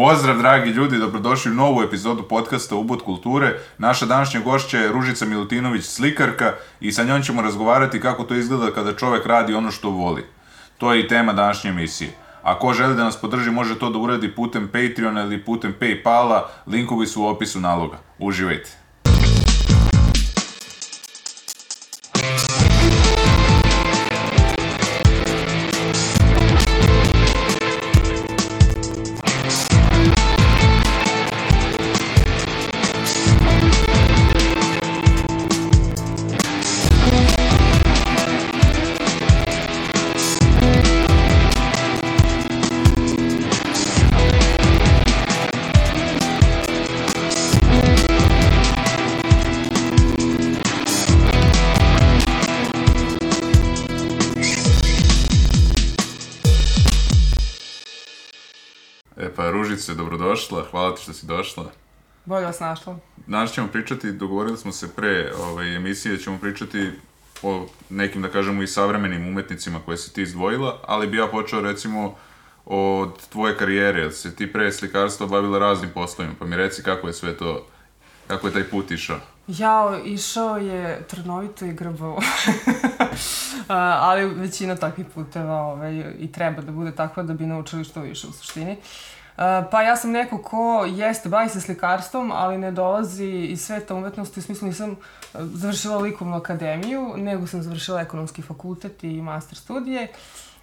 Pozdrav dragi ljudi, dobrodošli u novu epizodu podcasta Ubud kulture. Naša današnja gošća je Ružica Milutinović, slikarka i sa njom ćemo razgovarati kako to izgleda kada čovek radi ono što voli. To je i tema današnje emisije. A ko želi da nas podrži može to da uradi putem Patreona ili putem Paypala, linkovi su u opisu naloga. Uživajte! Dobrodošla, hvala ti što si došla. Bolje vas našla. Danas ćemo pričati, dogovorili smo se pre ovaj, emisije, ćemo pričati o nekim, da kažemo, i savremenim umetnicima koje si ti izdvojila, ali bi ja počeo recimo od tvoje karijere, jer se ti pre slikarstva bavila raznim poslovima, pa mi reci kako je sve to, kako je taj put išao. Jao, išao je trnovito i grbavo. Ali većina takvih puteva ovaj, i treba da bude takva da bi naučili što više u suštini. A, pa ja sam neko ko jeste, bavi se slikarstvom, ali ne dolazi iz sveta umetnosti, u smislu nisam završila likovnu akademiju, nego sam završila ekonomski fakultet i master studije.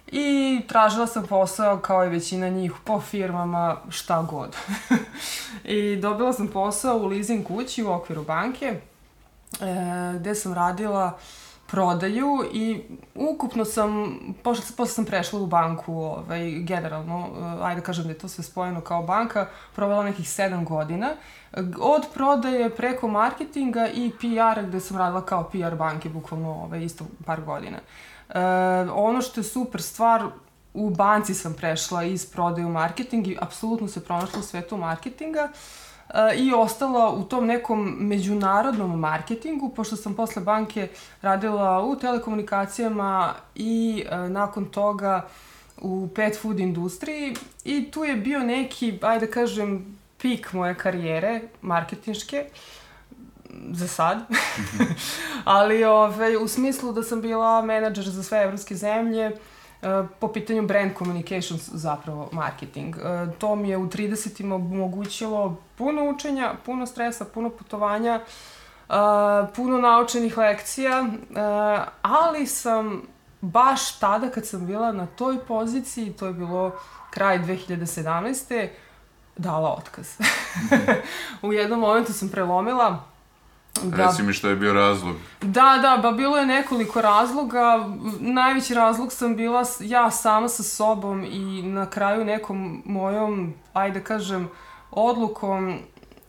I tražila sam posao kao i većina njih po firmama šta god. I dobila sam posao u leasing kući u okviru banke e, gde sam radila prodaju i ukupno sam, posle, posle sam prešla u banku, ovaj, generalno, e, ajde kažem da je to sve spojeno kao banka, provela nekih 7 godina. Od prodaje preko marketinga i PR-a gde sam radila kao PR banke, bukvalno ovaj, isto par godina. E, ono što je super stvar, u banci sam prešla iz prodaje u marketing i apsolutno se pronašla u svetu marketinga i ostala u tom nekom međunarodnom marketingu, pošto sam posle banke radila u telekomunikacijama i e, nakon toga u pet food industriji i tu je bio neki, ajde da kažem, pik moje karijere marketinške. Za sad. Ali ovaj, u smislu da sam bila menadžer za sve evropske zemlje, e, po pitanju brand communications zapravo marketing. E, to mi je u 30-ima omogućilo puno učenja, puno stresa, puno putovanja, e, puno naučenih lekcija, ali sam baš tada kad sam bila na toj poziciji, to je bilo kraj 2017. dala otkaz. u jednom momentu sam prelomila Da. Reci mi što je bio razlog. Da, da, ba bilo je nekoliko razloga. Najveći razlog sam bila ja sama sa sobom i na kraju nekom mojom, ajde kažem, odlukom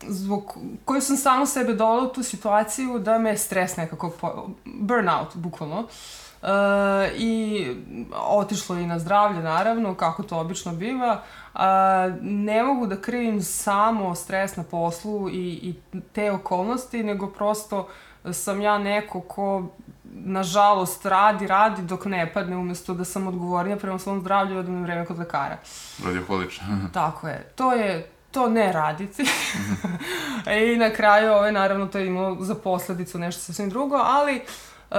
zbog koju sam samo sebe dala u tu situaciju da me stres nekako, po, burnout, bukvalno. Uh, I otišlo i na zdravlje, naravno, kako to obično biva. A, ne mogu da krivim samo stres na poslu i, i te okolnosti, nego prosto sam ja neko ko nažalost radi, radi dok ne padne umesto da sam odgovornija prema svom zdravlju i odam vreme kod lekara. Radioholična. Tako je. To je to ne raditi. I na kraju, ove, naravno, to je imalo za posledicu nešto sasvim drugo, ali uh,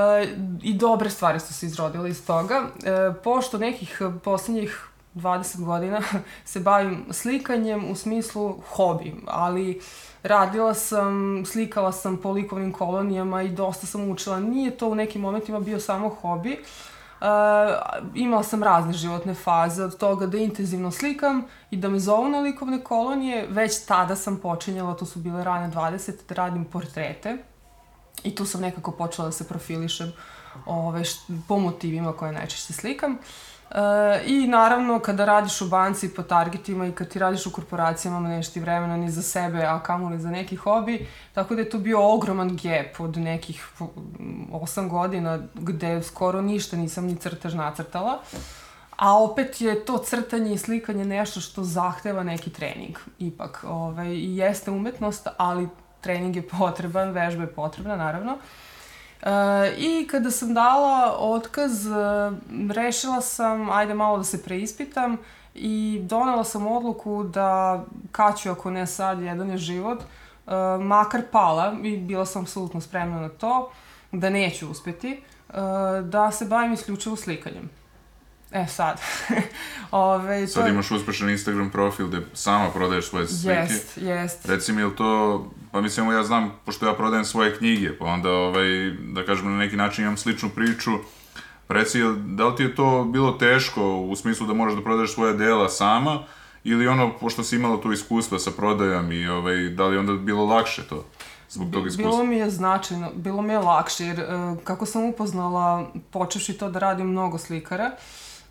i dobre stvari su se izrodile iz toga. Uh, pošto nekih poslednjih 20 godina se bavim slikanjem u smislu hobi, ali radila sam, slikala sam po likovnim kolonijama i dosta sam učila. Nije to u nekim momentima bio samo hobi. Uh, imala sam razne životne faze, od toga da intenzivno slikam i da me zovu na likovne kolonije. Već tada sam počinjala, to su bile rane 20, da radim portrete. I tu sam nekako počela da se profilišem ove, po motivima koje najčešće slikam. Uh, E, I naravno, kada radiš u banci po targetima i kad ti radiš u korporacijama, nemaš ti vremena ni za sebe, a kamoli za neki hobi. Tako da je to bio ogroman gap od nekih 8 godina gde skoro ništa nisam ni crtež nacrtala. A opet je to crtanje i slikanje nešto što zahteva neki trening. Ipak, ovaj, i jeste umetnost, ali trening je potreban, vežba je potrebna, naravno. Uh, E, I kada sam dala otkaz, e, rešila sam, ajde malo da se preispitam i donela sam odluku da kad ću, ako ne sad, jedan je život, uh, makar pala i bila sam apsolutno spremna na to, da neću uspeti, uh, da se bavim isključivo slikanjem. E sad. Ove, to... Sad imaš uspešan Instagram profil gde sama prodaješ svoje slike. Jest, jest. Reci mi, je li to, pa mislim, ja znam, pošto ja prodajem svoje knjige, pa onda, ovaj, da kažem, na neki način imam sličnu priču, Reci, da li ti je to bilo teško u smislu da moraš da prodaješ svoje dela sama ili ono, pošto si imala to iskustva sa prodajom i ovaj, da li onda bilo lakše to? Zbog tog iskustva. Bilo mi je značajno, bilo mi je lakše, jer uh, kako sam upoznala, počevši to da radim mnogo slikara,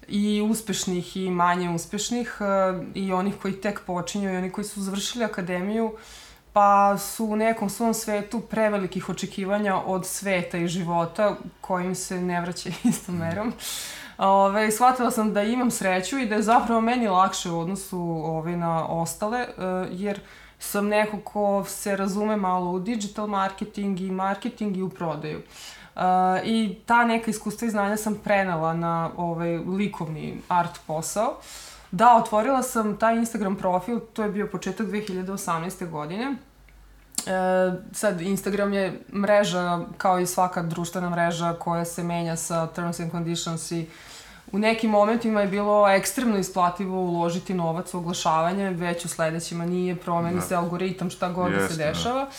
i uspešnih i manje uspešnih uh, i onih koji tek počinju i oni koji su završili akademiju, pa su u nekom svom svetu prevelikih očekivanja od sveta i života kojim se ne vraća istom merom. Ove, shvatila sam da imam sreću i da je zapravo meni lakše u odnosu ove, na ostale, uh, jer sam neko ko se razume malo u digital marketing i marketing i u prodaju. Uh, I ta neka iskustva i znanja sam prenala na ovaj likovni art posao. Da, otvorila sam taj Instagram profil, to je bio početak 2018. godine. E, sad, Instagram je mreža, kao i svaka društvena mreža koja se menja sa terms and conditions i u nekim momentima je bilo ekstremno isplativo uložiti novac u oglašavanje, već u sledećima nije, promeni da. se algoritam, šta god Jeste, da se dešava. Da.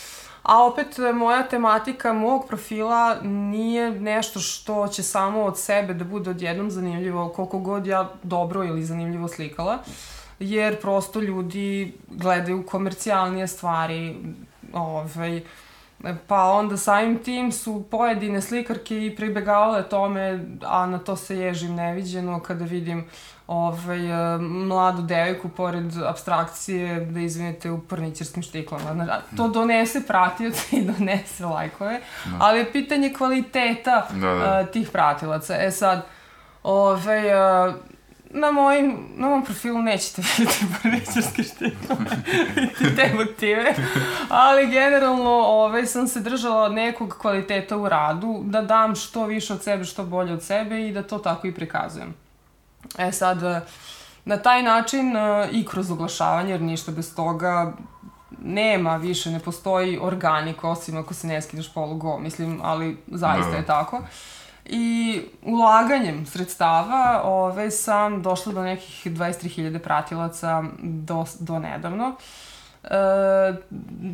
A opet, moja tematika mog profila nije nešto što će samo od sebe da bude odjednom zanimljivo, koliko god ja dobro ili zanimljivo slikala, jer prosto ljudi gledaju komercijalnije stvari, ovaj, Pa onda samim tim su pojedine slikarke i pribegavale tome, a na to se ježim neviđeno kada vidim ovaj, mladu devojku pored abstrakcije, da izvinete, u porničarskim štiklama. To hmm. donese pratioce i donese lajkove, da. ali je pitanje kvaliteta da, da. Uh, tih pratilaca. E sad, ovaj, uh, na mojim, na mom profilu nećete vidjeti porničarske štiklove i te motive, ali generalno ovaj, sam se držala od nekog kvaliteta u radu, da dam što više od sebe, što bolje od sebe i da to tako i prikazujem. E sad, na taj način e, i kroz oglašavanje, jer ništa bez toga nema više, ne postoji organik, osim ako se ne skidaš polugo, mislim, ali zaista je tako. I ulaganjem sredstava ove, sam došla do nekih 23.000 pratilaca do, do nedavno. E,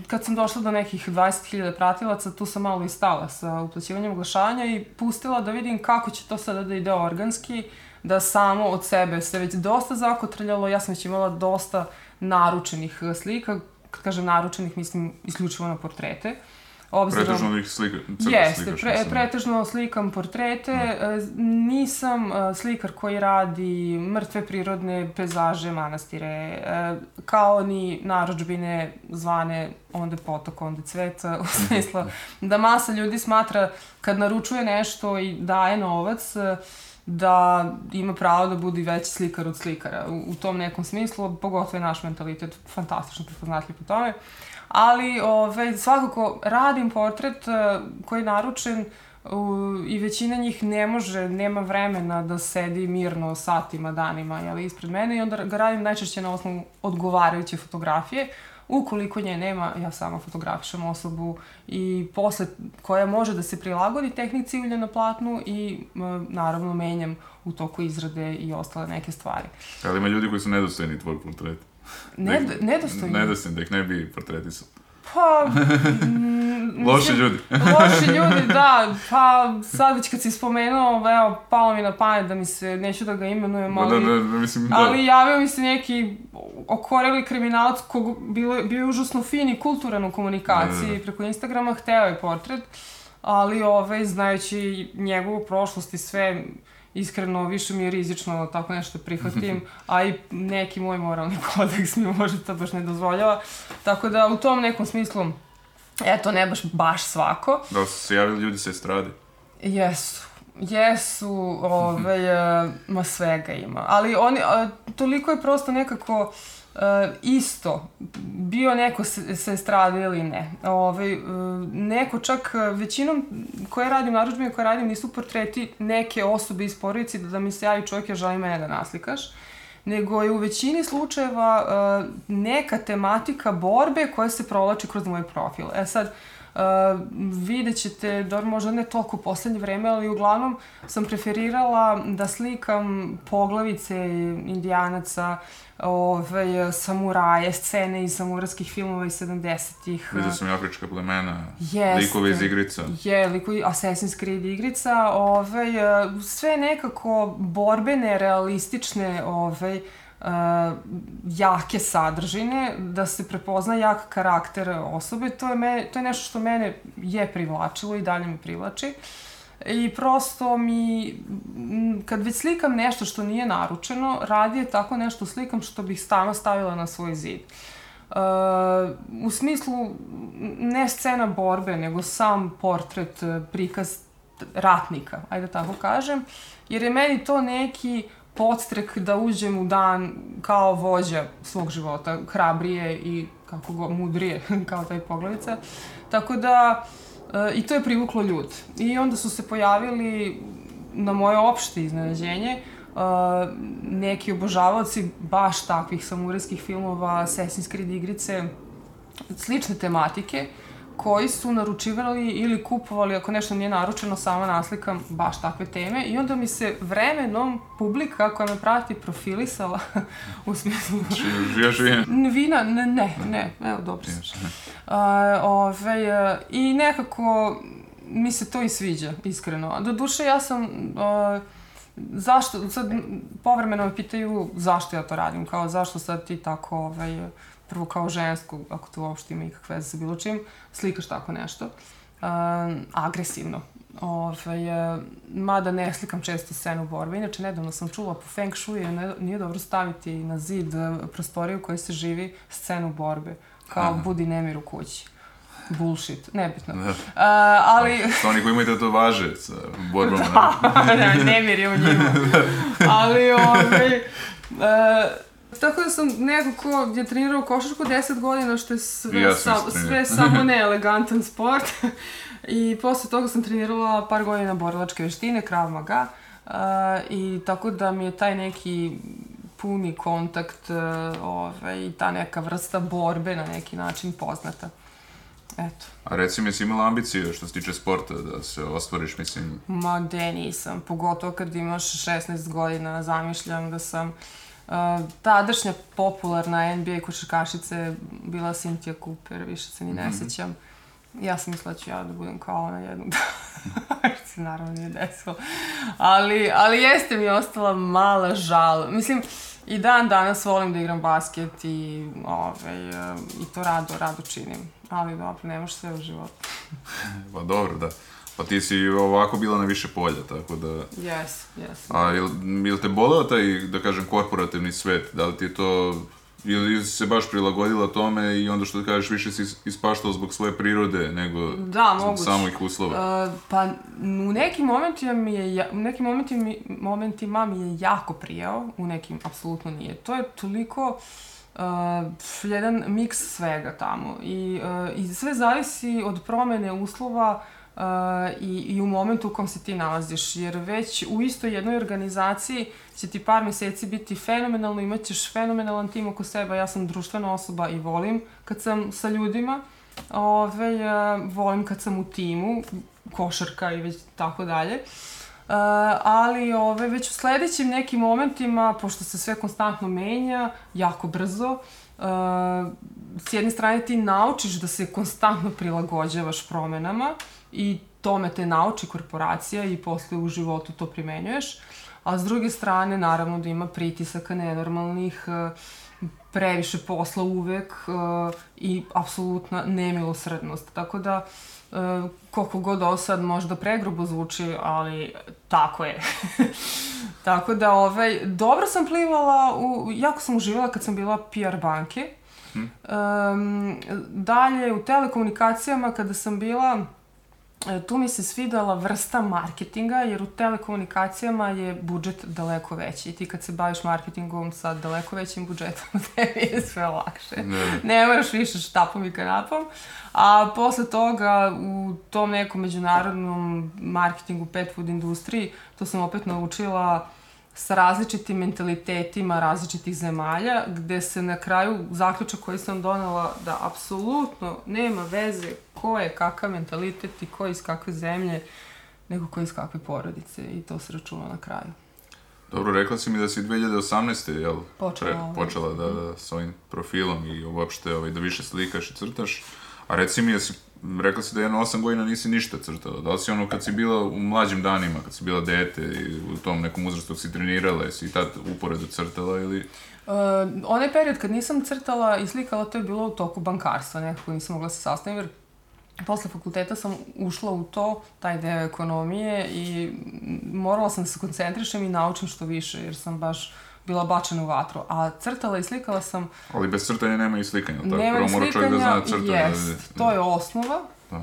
kad sam došla do nekih 20.000 pratilaca, tu sam malo i stala sa uplaćivanjem oglašanja i pustila da vidim kako će to sada da ide organski, da samo od sebe se već dosta zakotrljalo, ja sam već imala dosta naručenih slika, kad kažem naručenih, mislim isključivo na portrete. Uh, Obzirom, pretežno ih slika, jeste, slikaš, pre, pretežno slikam portrete. No. Nisam e, slikar koji radi mrtve prirodne pezaže, manastire, e, kao ni naročbine zvane onda potok, onda cvet, u smislu da masa ljudi smatra kad naručuje nešto i daje novac, e, da ima pravo da budi veći slikar od slikara. U, u tom nekom smislu, pogotovo je naš mentalitet fantastično prepoznatljiv po tome. Uh, ali ove, svakako radim portret uh, koji je naručen i većina njih ne može, nema vremena da sedi mirno satima, danima jeli, ispred mene i onda ga radim najčešće na osnovu odgovarajuće fotografije. Ukoliko nje nema, ja sama fotografišem osobu i posle koja može da se prilagodi tehnici ulja na platnu i naravno menjam u toku izrade i ostale neke stvari. Ali ima ljudi koji su nedostojni tvoj portret. Ne, nedostojni. Nedostojni, da ih ne bi portretisao. Pa... Mm, loši ljudi. loši ljudi, da. Pa sad već kad si spomenuo, evo, palo mi na pamet da mi se, neću da ga imenujem, ali... Da, da, da, mislim, da. Ali javio mi se neki okoreli kriminalac kog bio, bio je užasno fin i kulturan u komunikaciji da, da, da. preko Instagrama, hteo je portret, ali ovaj, znajući njegovu prošlost i sve, iskreno više mi je rizično da tako nešto prihvatim, a i neki moj moralni kodeks mi može to baš ne dozvoljava. Tako da u tom nekom smislu, eto, ne baš baš svako. Da su se javili ljudi sa estrade? Jesu. Jesu, ove, ovaj, ma svega ima. Ali oni, a, toliko je prosto nekako uh, isto, bio neko sa estrade ili ne. Ove, ovaj, uh, neko čak, većinom koje radim, naručbine koje radim, nisu portreti neke osobe iz porodice, da, da mi se javi čovjek, ja želim mene da naslikaš nego je u većini slučajeva uh, neka tematika borbe koja se provlači kroz moj profil. E sad, Uh, vidjet ćete, da možda ne toliko u poslednje vreme, ali uglavnom sam preferirala da slikam poglavice indijanaca, ove, samuraje, scene iz samurarskih filmova iz 70-ih. Vidio sam i afrička plemena, Jeste. likove iz igrica. Je, likovi Assassin's Creed igrica, ove, sve nekako borbene, realistične, ove, uh, jake sadržine, da se prepozna jak karakter osobe, to je, me, to je nešto što mene je privlačilo i dalje me privlači. I prosto mi, kad već slikam nešto što nije naručeno, radije tako nešto slikam što bih stalno stavila na svoj zid. Uh, u smislu ne scena borbe, nego sam portret, prikaz ratnika, ajde tako kažem, jer je meni to neki podstrek da uđem u dan kao vođa svog života, hrabrije i kako go, mudrije, kao taj poglavica. Tako da, e, i to je privuklo ljud. I onda su se pojavili na moje opšte iznenađenje uh, neki obožavaoci baš takvih samurajskih filmova, Assassin's Creed igrice, slične tematike, koji su naručivali ili kupovali, ako nešto nije naručeno, sama naslikam baš takve teme i onda mi se vremenom publika koja me prati profilisala u smislu... Ja živim. Vina, ne, ne, ne, evo, dobro. Uh, ove, I nekako mi se to i sviđa, iskreno. Do duše ja sam... Uh, zašto, sad povremeno me pitaju zašto ja to radim, kao zašto sad ti tako ovaj, prvo kao žensko, ako to uopšte ima ikakve veze sa bilo čim, slikaš tako nešto. Uh, agresivno. Ove, uh, mada ne slikam često scenu borbe. Inače, nedavno sam čula po Feng Shui, ne, nije dobro staviti na zid prostoriju u kojoj se živi scenu borbe. Kao Aha. budi nemir u kući. Bullshit, nebitno. Da. Uh, ali... To oni koji imaju to važe sa borbom. da, ne, nemir je u njima. ali, ove, uh, Tako da sam neko ko je trenirao košarku 10 godina, što je sve, ja sa, sve samo neelegantan sport. I posle toga sam trenirala par godina borilačke veštine, Krav Maga. Uh, I tako da mi je taj neki puni kontakt uh, ove, i ta neka vrsta borbe na neki način poznata. Eto. A recimo, jesi imala ambicije što se tiče sporta, da se ostvariš, mislim? Ma, gde nisam. Pogotovo kad imaš 16 godina, zamišljam da sam Uh, tadašnja popularna NBA košarkašica bila Cynthia Cooper, više se ni ne mm -hmm. sećam. Ja sam mislila da ću ja da budem kao ona jednog dana. se naravno nije desilo. Ali, ali jeste mi ostala mala žal. Mislim, i dan danas volim da igram basket i, ovaj, i to rado, rado činim. Ali dobro, ne može sve u životu. pa dobro, da. Pa ti si ovako bila na više polja, tako da... Yes, yes. A jel, jel te boleo taj, da kažem, korporativni svet? Da li ti je to... Ili si se baš prilagodila tome i onda što kažeš više si ispaštao zbog svoje prirode nego da, zbog samih uslova? Uh, pa u nekim momentima mi je, u nekim momentima, momentima mi je jako prijao, u nekim apsolutno nije. To je toliko uh, jedan miks svega tamo i, uh, i sve zavisi od promene uslova i, i u momentu u kom se ti nalaziš, jer već u istoj jednoj organizaciji će ti par meseci biti fenomenalno, imat ćeš fenomenalan tim oko sebe, ja sam društvena osoba i volim kad sam sa ljudima, Ove, uh, volim kad sam u timu, košarka i već tako dalje. Uh, ali ove, već u sledećim nekim momentima, pošto se sve konstantno menja, jako brzo, uh, s jedne strane ti naučiš da se konstantno prilagođavaš promenama, i tome te nauči korporacija i posle u životu to primenjuješ. A s druge strane, naravno da ima pritisaka nenormalnih, e, previše posla uvek e, i apsolutna nemilosrednost. Tako da, e, koliko god ovo sad možda pregrubo zvuči, ali tako je. tako da, ovaj, dobro sam plivala, u, jako sam uživala kad sam bila PR banke. Um, dalje, u telekomunikacijama, kada sam bila E, tu mi se svidela vrsta marketinga, jer u telekomunikacijama je budžet daleko veći. I ti kad se baviš marketingom sa daleko većim budžetom, tebi je sve lakše. Ne, ne moraš više štapom i kanapom. A posle toga, u tom nekom međunarodnom marketingu, pet food industriji, to sam opet naučila sa različitim mentalitetima različitih zemalja, gde se na kraju zaključak koji sam donela da apsolutno nema veze ko je kakav mentalitet i ko je iz kakve zemlje, nego ko je iz kakve porodice i to se računa na kraju. Dobro, rekla si mi da si 2018. Jel, Počela, pre- ovaj. počela da, da, s ovim profilom i uopšte ovaj, da više slikaš i crtaš. A reci mi, jesi, rekla si da jedno 8 godina nisi ništa crtala. Da li si ono kad si bila u mlađim danima, kad si bila dete i u tom nekom uzrastu si trenirala, jesi i tad uporedo crtala ili... Uh, onaj period kad nisam crtala i slikala, to je bilo u toku bankarstva, nekako nisam mogla se sastaviti, jer posle fakulteta sam ušla u to, taj deo ekonomije i morala sam da se koncentrišem i naučim što više, jer sam baš bila bačena u vatru. A crtala i slikala sam, Ali bez crtanja nema i slikanja, tako? nema Prvo mora čovjek da zna slikanja, crtanje. da jest, vidi. to je osnova. Da.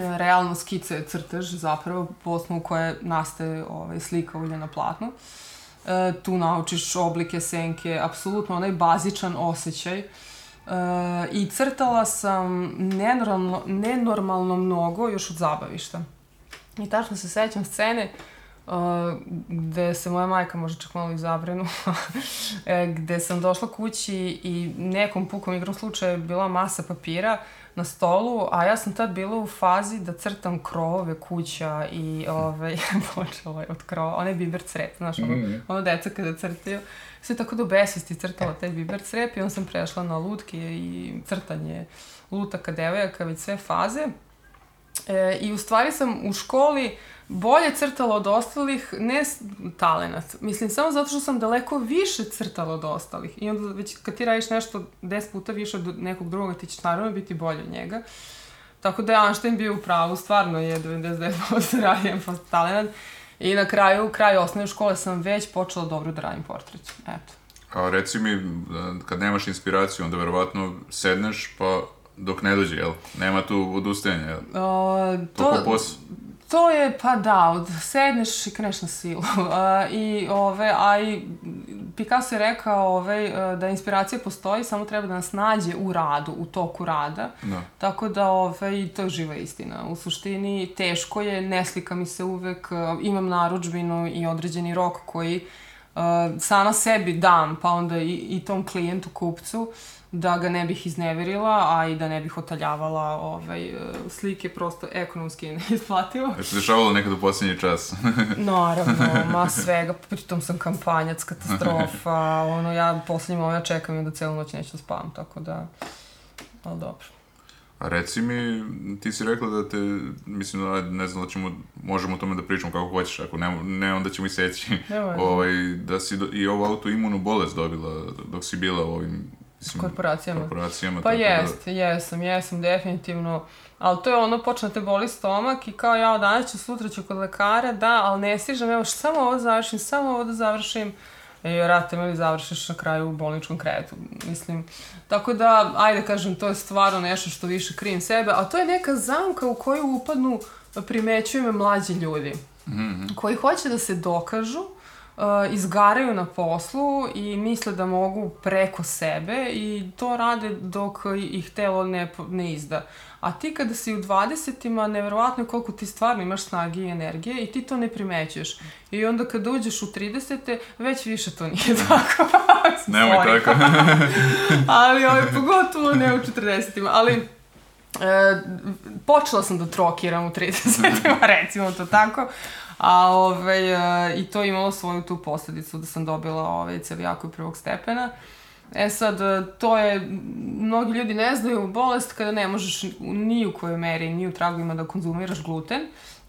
E, Realno skica je crtež, zapravo, po osnovu koje nastaje ovaj, slika ulje na platnu. E, tu naučiš oblike, senke, apsolutno onaj bazičan osjećaj. E, I crtala sam nenormalno, nenormalno mnogo još od zabavišta. I tačno se sećam scene uh, gde se moja majka možda čak malo i e, gde sam došla kući i nekom pukom igrom slučaja je bila masa papira na stolu, a ja sam tad bila u fazi da crtam krovove kuća i ovaj, počela je od krova, onaj biber crep, znaš, ono, Mhm. ono deca kada crtaju, sve tako do besvesti crtala taj biber crep i onda sam prešla na lutke i crtanje lutaka, devojaka, već sve faze. E, I u stvari sam u školi bolje crtala od ostalih, ne talenat. Mislim, samo zato što sam daleko više crtala od ostalih. I onda već kad ti radiš nešto 10 puta više od nekog drugoga, ti ćeš naravno biti bolje od njega. Tako da je Einstein bio u pravu, stvarno je 99% radijem po talenat. I na kraju, u kraju osnovne škole sam već počela dobro da radim portret. Eto. A reci mi, kad nemaš inspiraciju, onda verovatno sedneš, pa dok ne dođe, jel? Nema tu odustajanja, jel? O, To ko to, je, pa da, sedneš i kreneš na silu. A, I, ove, a i Picasso je rekao ove, e, da inspiracija postoji, samo treba da nas nađe u radu, u toku rada. Da. Tako da, ove, i to je živa istina. U suštini, teško je, ne slika mi se uvek, e, imam naručbinu i određeni rok koji uh, sama sebi dam, pa onda i, i tom klijentu, kupcu, da ga ne bih izneverila, a i da ne bih otaljavala ovaj, e, slike, prosto ekonomski neisplativo. Je se dešavalo nekad u posljednji čas? Naravno, ma svega, pritom sam kampanjac, katastrofa, ono, ja poslednji moment čekam i da celu noć neću da spavam, tako da, ali dobro. A reci mi, ti si rekla da te, mislim, da, ne znam da ćemo, možemo o tome da pričamo kako hoćeš, ako ne, ne onda ćemo i seći, ovaj, da si do, i ovu autoimunu bolest dobila dok si bila u ovim, mislim, Korporacijama. korporacijama. Pa tako jest, jesam, jesam, definitivno. Ali to je ono, počne te boli stomak i kao ja danas ću, sutra ću kod lekara, da, ali ne stižem, evo samo ovo da završim, samo ovo da završim. I rate me li završiš na kraju u bolničkom krevetu, mislim. Tako da, ajde kažem, to je stvarno nešto što više krijem sebe, a to je neka zamka u koju upadnu, primećuju me mlađi ljudi, Mhm. koji hoće da se dokažu, izgaraju na poslu i misle da mogu preko sebe i to rade dok ih telo ne, ne izda. A ti kada si u 20-ima, neverovatno je koliko ti stvarno imaš snage i energije i ti to ne primećuješ. I onda kada uđeš u 30-te, već više to nije tako. Nemoj tako. ali ovaj, pogotovo ne u 40-ima. Ali E, počela sam da trokiram u 30-ima, recimo to tako. A ovaj, e, i to je imalo svoju tu posledicu da sam dobila ovaj, celijaku prvog stepena. E sad, e, to je, mnogi ljudi ne znaju bolest kada ne možeš ni u kojoj meri, ni u tragovima da konzumiraš gluten,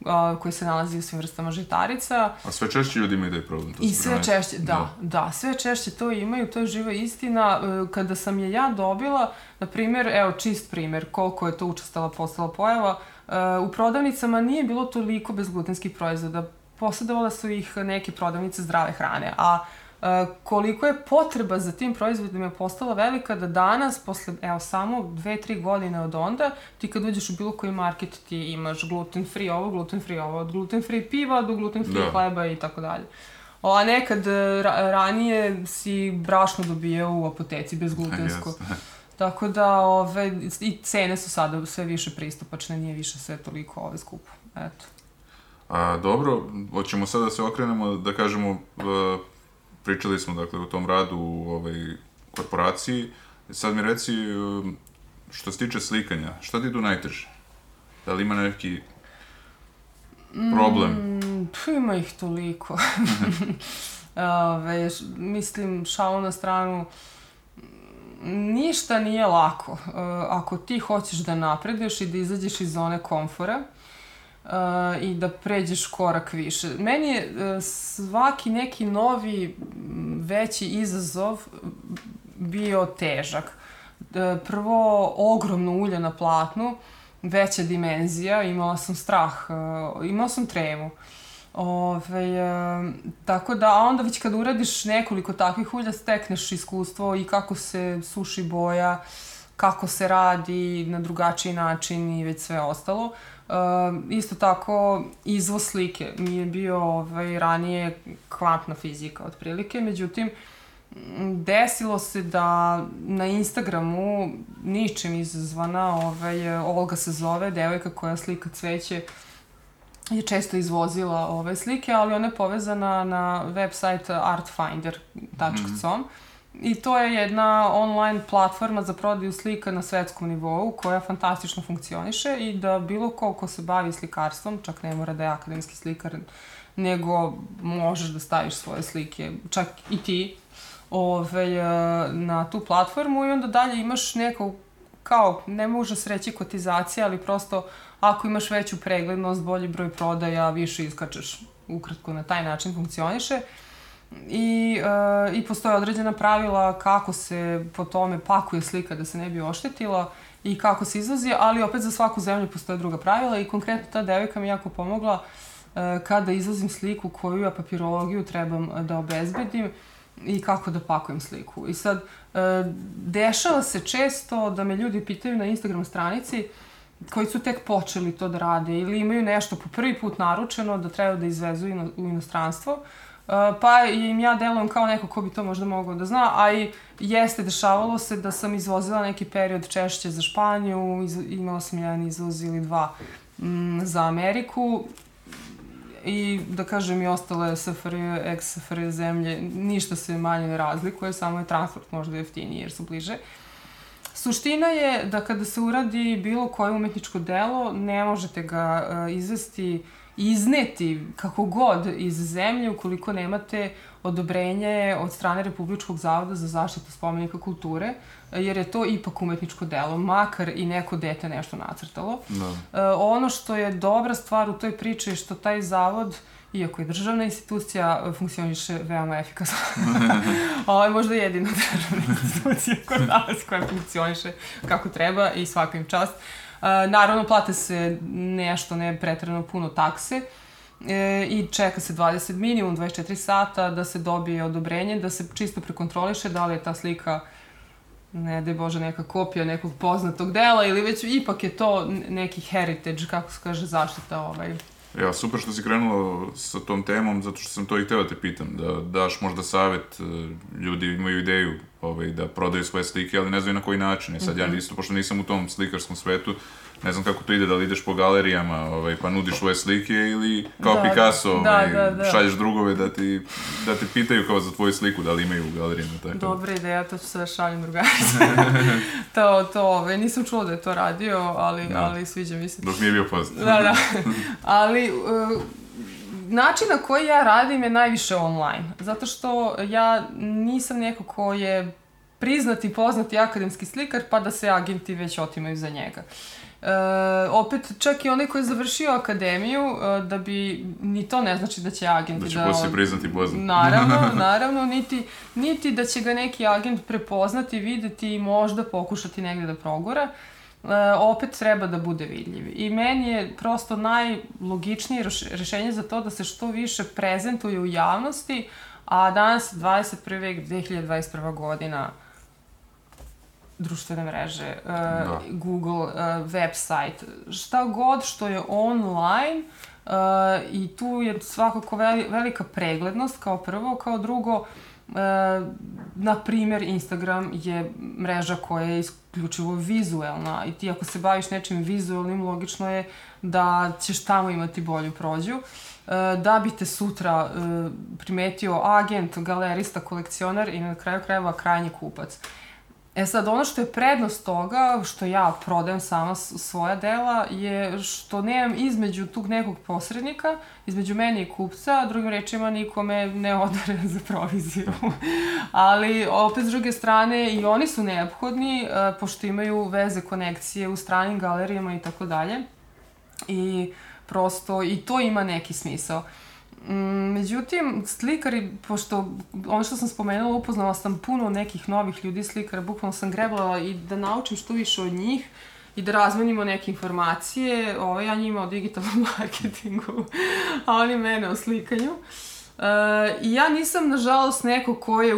a, koji se nalazi u svim vrstama žitarica. A sve češće ljudi imaju taj problem. To I sve primećuje. češće, da, da, sve češće to imaju, to je živa istina. E, Kada sam je ja dobila, na primjer, evo čist primjer, koliko je to učestala postala pojava, e, u prodavnicama nije bilo toliko bezglutenskih proizvoda. Posjedovala su ih neke prodavnice zdrave hrane, a e, koliko je potreba za tim proizvodima je postala velika da danas, posle, evo, samo dve, tri godine od onda, ti kad uđeš u bilo koji market ti imaš gluten free ovo, gluten free ovo, od gluten free piva do gluten free Da. hleba i tako dalje. O, a nekad e, ra ranije si brašno dobijao u apoteci bezglutensko. Jeste. Tako da, ove, i cene su sada sve više pristupačne, nije više sve toliko ove skupo. Eto. A, dobro, hoćemo sada da se okrenemo, da kažemo, uh, pričali smo dakle o tom radu u ovaj, korporaciji. Sad mi reci, um, što se tiče slikanja, šta ti tu najteže? Da li ima neki problem? Mm, pf, ima ih toliko. Ove, š- mislim, šalu na stranu, ništa nije lako. E, ako ti hoćeš da napreduješ i da izađeš iz zone komfora, e, i da pređeš korak više. Meni je e, svaki neki novi veći izazov bio težak. E, Prvo, ogromno ulje na platnu, veća dimenzija, imala sam strah, e, imala sam tremu. Ove, e, tako da, a onda već kad uradiš nekoliko takvih ulja, stekneš iskustvo i kako se suši boja, kako se radi na drugačiji način i već sve ostalo. E, isto tako, izvoz slike mi je bio ovaj, ranije kvantna fizika otprilike, međutim, desilo se da na Instagramu ničim izazvana, ovaj, Olga se zove, devojka koja slika cveće, je često izvozila ove slike, ali ona je povezana na website artfinder.com i to je jedna online platforma za prodaju slika na svetskom nivou koja fantastično funkcioniše i da bilo ko ko se bavi slikarstvom, čak ne mora da je akademski slikar, nego možeš da staviš svoje slike, čak i ti, ove, na tu platformu i onda dalje imaš neko kao, ne može se reći kotizacija, ali prosto ako imaš veću preglednost, bolji broj prodaja, više iskačeš. Ukratko na taj način funkcioniše. I, e, I postoje određena pravila kako se po tome pakuje slika da se ne bi oštetila i kako se izvozi, ali opet za svaku zemlju postoje druga pravila i konkretno ta devojka mi jako pomogla e, kada izvozim sliku koju ja papirologiju trebam da obezbedim i kako da pakujem sliku. I sad, e, dešava se često da me ljudi pitaju na Instagram stranici koji su tek počeli to da rade ili imaju nešto po prvi put naručeno da treba da izvezu ino, u inostranstvo, e, pa im ja delujem kao neko ko bi to možda mogao da zna, a i jeste, dešavalo se da sam izvozila neki period češće za Španiju, iz, imala sam jedan izvoz ili dva mm, za Ameriku i da kažem i ostale SFRJ, ex-SFRJ zemlje, ništa se manje ne razlikuje, samo je transport možda jeftiniji jer su bliže. Suština je da kada se uradi bilo koje umetničko delo, ne možete ga uh, izvesti izneti kako god iz zemlje ukoliko nemate odobrenje od strane Republičkog zavoda za zaštitu spomenika kulture, jer je to ipak umetničko delo, makar i neko dete nešto nacrtalo. Da. E, ono što je dobra stvar u toj priči je što taj zavod iako je državna institucija, funkcioniše veoma efikasno. Ovo je možda jedina državna institucija kod nas koja funkcioniše kako treba i svaka im čast. E, naravno, plate se nešto, ne pretrano puno takse e, i čeka se 20 minimum, 24 sata da se dobije odobrenje, da se čisto prekontroliše da li je ta slika ne daj Bože, neka kopija nekog poznatog dela ili već ipak je to neki heritage, kako se kaže, zaštita ovaj, Ja, super što si krenula sa tom temom, zato što sam to i teo da te pitam, da daš možda savet, e, ljudi imaju ideju ovaj, da prodaju svoje slike, ali ne znaju na koji način. E sad ja isto, pošto nisam u tom slikarskom svetu, ne znam kako to ide, da li ideš po galerijama, ovaj, pa nudiš svoje slike ili kao Da, Picasso, da, ovaj, da, da. šalješ drugove da ti, da te pitaju kao za tvoju sliku, da li imaju u galerijama, tako. Dobra ideja, to ću se da šaljem drugarice. to, to, ove, nisam čula da je to radio, ali, Da. ali sviđa mi se. Dok nije bio poznat. Da, da. Ali, uh, način na koji ja radim je najviše online. Zato što ja nisam neko ko je priznati, poznati akademski slikar, pa da se agenti već otimaju za njega. E, opet, čak i onaj koji je završio akademiju, e, da bi, ni to ne znači da će agenti Da će da... poslije priznati poznat. Naravno, naravno, niti, niti da će ga neki agent prepoznati, videti i možda pokušati negde da progura. E, opet treba da bude vidljiv. I meni je prosto najlogičnije reš- rešenje za to da se što više prezentuje u javnosti, a danas je 21. vek, 2021. godina, društvene mreže, uh, Da. Google, uh, website, šta god što je online uh, i tu je svakako veli, velika preglednost kao prvo, kao drugo na primjer, Instagram je mreža koja je isključivo vizuelna i ti ako se baviš nečim vizuelnim, logično je da ćeš tamo imati bolju prođu. E, da bi te sutra e, primetio agent, galerista, kolekcionar i na kraju krajeva krajnji kupac. E sad, ono što je prednost toga, što ja prodajem sama svoja dela, je što nemam između tog nekog posrednika, između mene i kupca, drugim rečima nikome ne odare za proviziju. Ali, opet s druge strane, i oni su neophodni, e, pošto imaju veze, konekcije u stranim galerijama i tako dalje. I prosto, i to ima neki smisao. Mm, međutim, slikari, pošto ono što sam spomenula, upoznala sam puno nekih novih ljudi slikara, bukvalno sam grebala i da naučim što više od njih i da razmenimo neke informacije, ovo, ja njima o digitalnom marketingu, a oni mene o slikanju. Uh, I ja nisam, nažalost, neko ko je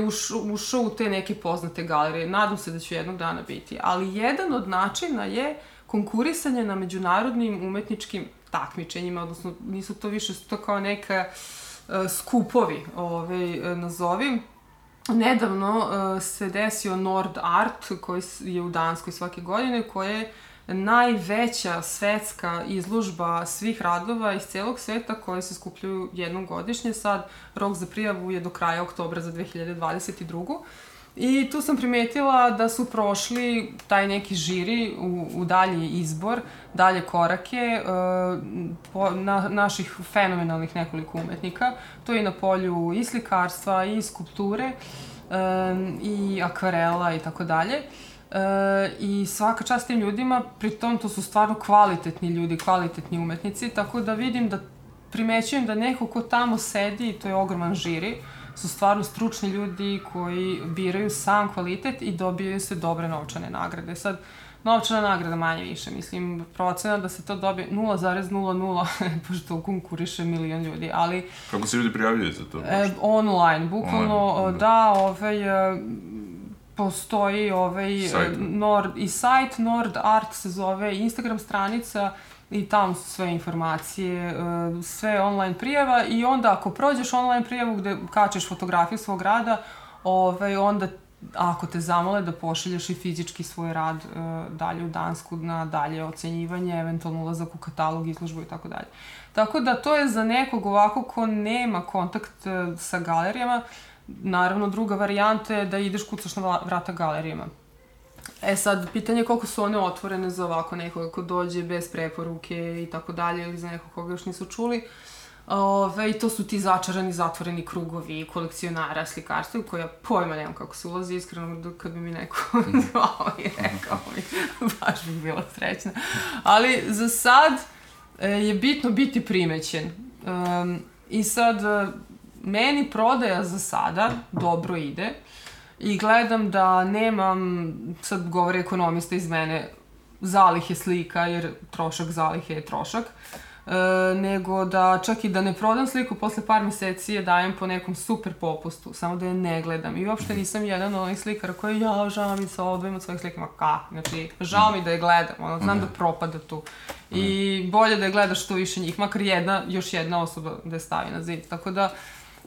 ušao u te neke poznate galerije. Nadam se da ću jednog dana biti. Ali jedan od načina je konkurisanje na međunarodnim umetničkim takmičenjima, odnosno nisu to više to kao neka uh, skupovi, ovaj, nazovim. Nedavno uh, se desio Nord Art, koji je u Danskoj svake godine, koja je najveća svetska izložba svih radova iz celog sveta koje se skupljaju jednom godišnje. Sad rok za prijavu je do kraja oktobra za 2022. I tu sam primetila da su prošli taj neki žiri u, u dalji izbor, dalje korake uh, po, na, naših fenomenalnih nekoliko umetnika. To je na polju i slikarstva, i skulpture, um, i akvarela i tako dalje. E, I svaka čast tim ljudima, pritom to su stvarno kvalitetni ljudi, kvalitetni umetnici, tako da vidim da primećujem da neko ko tamo sedi, to je ogroman žiri, uh, su stvarno stručni ljudi koji biraju sam kvalitet i dobijaju se dobre novčane nagrade. Sad, novčana nagrada manje više, mislim, procena da se to dobije 0,00, pošto konkuriše milion ljudi, ali... Kako se ljudi prijavljaju za to? E, online, bukvalno, online, da, da ovaj, e, postoji ovaj, e, sajt. Nord, i sajt Nord Art se zove, Instagram stranica, i tamo su sve informacije, e, sve online prijava i onda ako prođeš online prijavu gde kačeš fotografiju svog rada, ovaj, onda ako te zamole da pošalješ i fizički svoj rad uh, dalje u Dansku na dalje ocenjivanje, eventualno ulazak u katalog, izložbu i tako dalje. Tako da to je za nekog ovako ko nema kontakt uh, sa galerijama, naravno druga varijanta je da ideš kucaš na vrata galerijama. E sad, pitanje je koliko su one otvorene za ovako nekoga ko dođe bez preporuke i tako dalje, ili za nekog koga još nisu čuli. Ove, I to su ti začarani, zatvoreni krugovi kolekcionara slikarstva, koja pojma nemam kako se ulazi, iskreno, kad bi mi neko zvao i rekao mi, baš bih bila srećna. Ali za sad e, je bitno biti primećen. Um, I sad, e, meni prodaja za sada dobro ide i gledam da nemam, sad govori ekonomista iz mene, zalihe slika, jer trošak zalihe je trošak, e, nego da čak i da ne prodam sliku, posle par meseci je dajem po nekom super popustu, samo da je ne gledam. I uopšte nisam jedan od onih slikara koji, ja, žao mi se odvojim od svojih slika, ma ka, znači, žao mi da je gledam, ono, znam da propada tu. I bolje da je gledaš što više njih, makar jedna, još jedna osoba da je stavi na zid. Tako da,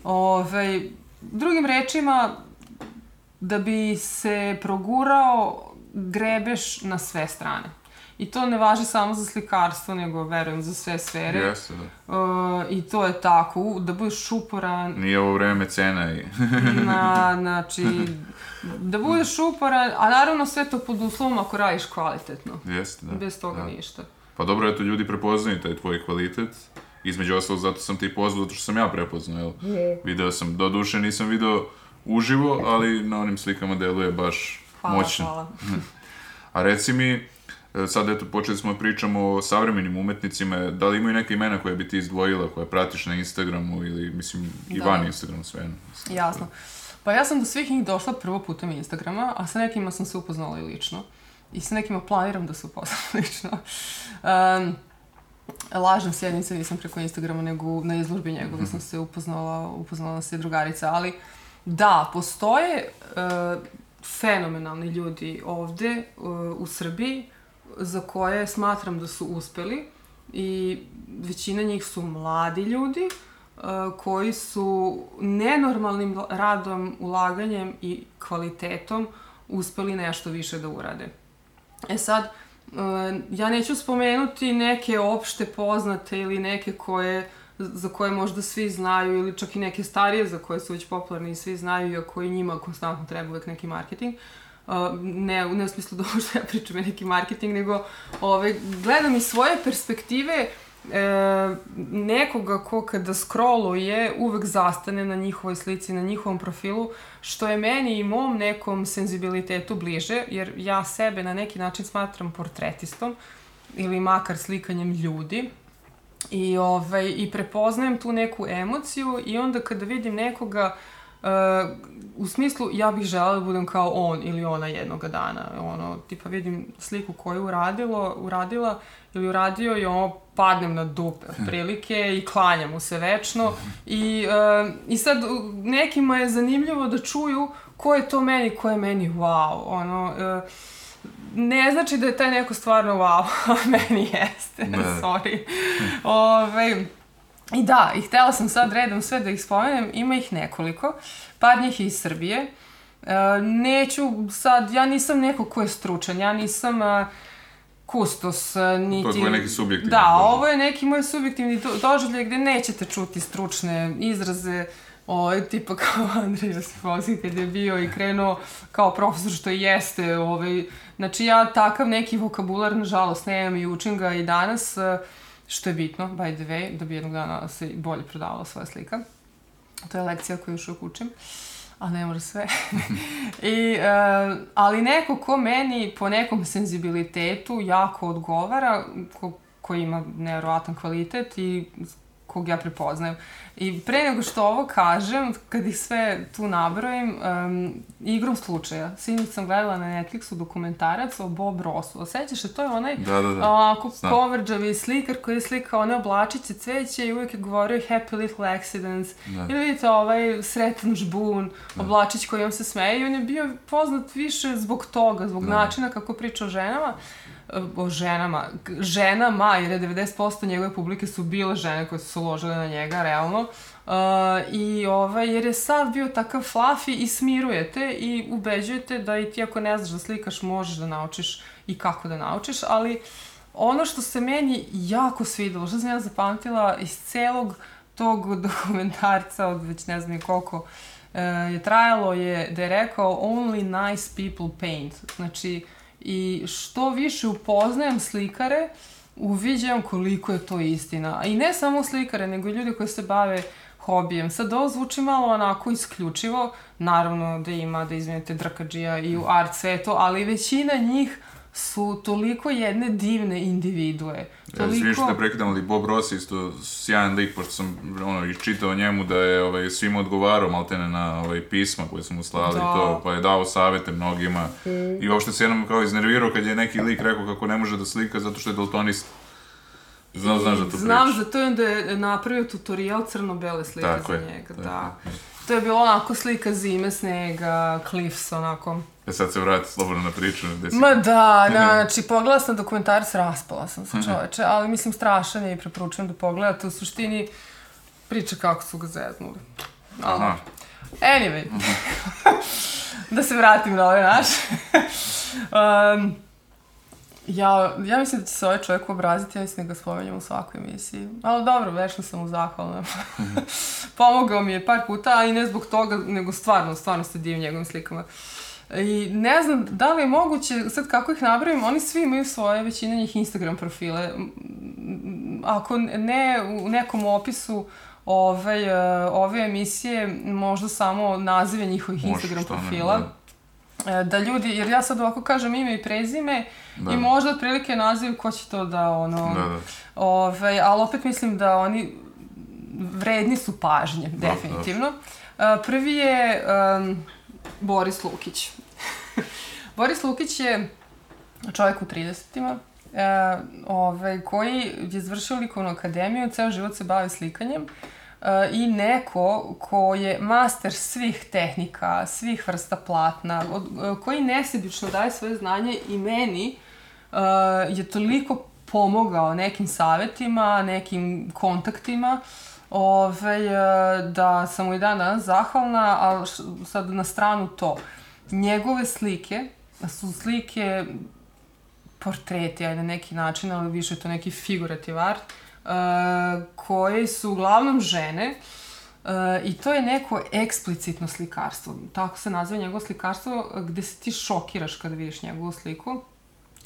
ovaj, drugim rečima, da bi se progurao grebeš na sve strane. I to ne važi samo za slikarstvo, nego verujem za sve sfere. Jeste, da. Uh, I to je tako, da budeš uporan. Nije ovo vreme cena i... na, znači, da budeš uporan, a naravno sve to pod uslovom ako radiš kvalitetno. Jeste, da. Bez toga da. ništa. Pa dobro, eto, ljudi prepoznaju taj tvoj kvalitet. Između ostalog, zato sam ti pozvao, zato što sam ja prepoznao, jel? Je. Video sam, do duše nisam video uživo, ali na onim slikama deluje baš Hvala, moćno. hvala. A reci mi, e, sad eto počeli smo da pričamo o savremenim umetnicima, da li imaju neke imena koje bi ti izdvojila, koje pratiš na Instagramu ili, mislim, i Da. van Instagrama sve. Jasno. Pa ja sam do svih njih došla prvo putem Instagrama, a sa nekima sam se upoznala i lično. I sa nekima planiram da se upoznam lično. Um, lažem sjednice nisam preko Instagrama, nego na izložbi njegove sam se upoznala, upoznala se drugarica, ali da, postoje uh, fenomenalni ljudi ovde uh, u Srbiji za koje smatram da su uspeli i većina njih su mladi ljudi, koji su nenormalnim radom, ulaganjem i kvalitetom uspeli nešto više da urade. E sad, uh, ja neću spomenuti neke opšte poznate ili neke koje za koje možda svi znaju ili čak i neke starije za koje su već popularni i svi znaju i njima konstantno treba uvek neki marketing. Uh, ne, ne u smislu da ovo što ja pričam je neki marketing, nego ove, gledam iz svoje perspektive e, nekoga ko kada scrolluje uvek zastane na njihovoj slici, na njihovom profilu, što je meni i mom nekom senzibilitetu bliže, jer ja sebe na neki način smatram portretistom ili makar slikanjem ljudi i, ovaj, i prepoznajem tu neku emociju i onda kada vidim nekoga Uh, u smislu, ja bih žela da budem kao on ili ona jednoga dana. Ono, tipa vidim sliku koju uradilo, uradila ili uradio i ono, padnem na dupe otprilike i klanjam mu se večno. I, uh, I sad nekima je zanimljivo da čuju ko je to meni, ko je meni wow. Ono, uh, ne znači da je taj neko stvarno wow, meni jeste, ne. sorry. Ove, ovaj, I da, i htela sam sad redom sve da ih spomenem, ima ih nekoliko, par njih je iz Srbije. E, neću sad, ja nisam neko ko je stručan, ja nisam... Uh, kustos, niti... To je neki subjektivni Da, doživlje. ovo je neki moj subjektivni doživljaj gde nećete čuti stručne izraze, o, tipa kao Andrej Josifovski kad je bio i krenuo kao profesor što jeste. Ovaj, znači ja takav neki vokabular, nažalost, nemam i učim ga i danas, što je bitno, by the way, da bi jednog dana se bolje prodavala svoja slika. To je lekcija koju još uvijek učim. A ne može sve. I, uh, ali neko ko meni po nekom senzibilitetu jako odgovara, ko, ko ima nevjerovatan kvalitet i kog ja prepoznajem. I pre nego što ovo kažem, kad ih sve tu nabrojim, um, igrom slučaja, sinoć sam gledala na Netflixu dokumentarac o Bob Rossu. Osjećaš se, to je onaj da, da, da. ovako kovrđavi slikar koji je slikao one oblačice cveće i uvijek je govorio happy little accidents. Da. Ili vidite ovaj sretan žbun, da. oblačić koji on se smeje i on je bio poznat više zbog toga, zbog da. načina kako priča o ženama o ženama, ženama, jer je 90% njegove publike su bile žene koje su se uložile na njega, realno. Uh, I ovaj, jer je sav bio takav fluffy i smirujete i ubeđujete da i ti ako ne znaš da slikaš možeš da naučiš i kako da naučiš, ali ono što se meni jako svidelo, što sam ja zapamtila iz celog tog dokumentarca od već ne znam koliko uh, je trajalo je da je rekao only nice people paint. Znači, uh, i što više upoznajem slikare, uviđam koliko je to istina. I ne samo slikare, nego i ljudi koji se bave hobijem. Sad ovo zvuči malo onako isključivo, naravno da ima, da izvinete, drkađija i u art svetu, ali većina njih su toliko jedne divne individue. Toliko... Što da prekidam, ali Bob Ross isto sjajan lik, pošto sam ono, iščitao njemu da je ovaj, svima odgovarao maltene na ovaj, pisma koje su mu slali da. to, pa je dao savete mnogima. Mm. I uopšte se jednom kao iznervirao kad je neki lik rekao kako ne može da slika zato što je daltonist. Znam, znaš za to priča. Znam za to i onda je napravio tutorial crno-bele slike tako za je, njega, tako. da. To je bilo onako slika zime, snega, cliffs, onako. E sad se vrati slobodno na priču. Gde si... Ma da, da, znači pogledala sam dokumentarac, raspala sam se čoveče, ali mislim strašan je i preporučujem da pogledate. U suštini priča kako su ga zeznuli. Aha. Anyway, da se vratim na ovaj naš. um, Ja, ja mislim da će se ovaj čovjek obraziti, ja mislim da ga spomenjam u svakoj emisiji. Ali dobro, vešno sam mu zahvalna. Pomogao mi je par puta, a i ne zbog toga, nego stvarno, stvarno se divim njegovim slikama. I ne znam da li je moguće, sad kako ih napravim, oni svi imaju svoje, većina njih Instagram profile. Ako ne u nekom opisu ove, e, ove emisije, možda samo nazive njihovih Može, Instagram profila. Ne, da E, da ljudi, jer ja sad ovako kažem ime i prezime da. i možda otprilike naziv ko će to da ono... Da, da. Ove, ali opet mislim da oni vredni su pažnje, da, definitivno. Da. Prvi je um, Boris Lukić. Boris Lukić je čovjek u 30-ima, e, ovaj, koji je završio likovnu akademiju, ceo život se bavi slikanjem. Uh, E, i neko ko je master svih tehnika, svih vrsta platna, od, e, koji nesebično daje svoje znanje i meni uh, je toliko pomogao nekim savetima, nekim kontaktima Ove, e, da sam mu i dan zahvalna, ali sad na stranu to. Njegove slike su slike portreti, aj na neki način, ali više to neki figurativ art, uh, koje su uglavnom žene, Uh, I to je neko eksplicitno slikarstvo. Tako se naziva njegovo slikarstvo, gde se ti šokiraš kada vidiš njegovu sliku.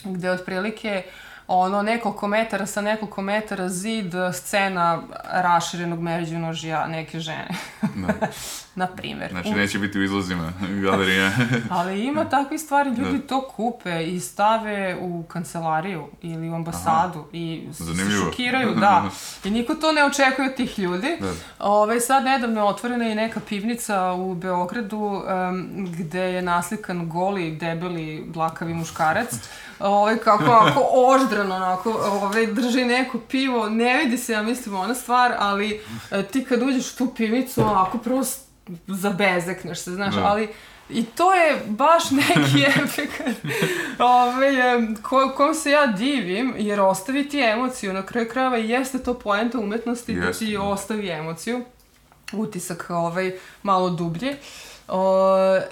Gde otprilike uh, ono nekoliko metara sa nekoliko metara zid scena raširenog međunožja neke žene. Da. Na primer. Znači neće biti u izlazima galerije. Ali ima takve stvari, ljudi da. to kupe i stave u kancelariju ili u ambasadu Aha. i Zanimljivo. se šokiraju, da. I niko to ne očekuje od tih ljudi. Da. Ove, sad nedavno je otvorena i neka pivnica u Beogradu um, gde je naslikan goli, debeli, blakavi muškarac ovaj, kako ako oždrano, onako, ovaj, drži neko pivo, ne vidi se, ja mislim, ona stvar, ali e, ti kad uđeš u tu pivnicu, onako, prvo zabezekneš se, znaš, da. ali I to je baš neki efekt ovaj, ko, kom se ja divim, jer ostavi ti emociju na kraju krajeva i jeste to poenta umetnosti jeste, da ti da. ostavi emociju, utisak ovaj, malo dublje. O,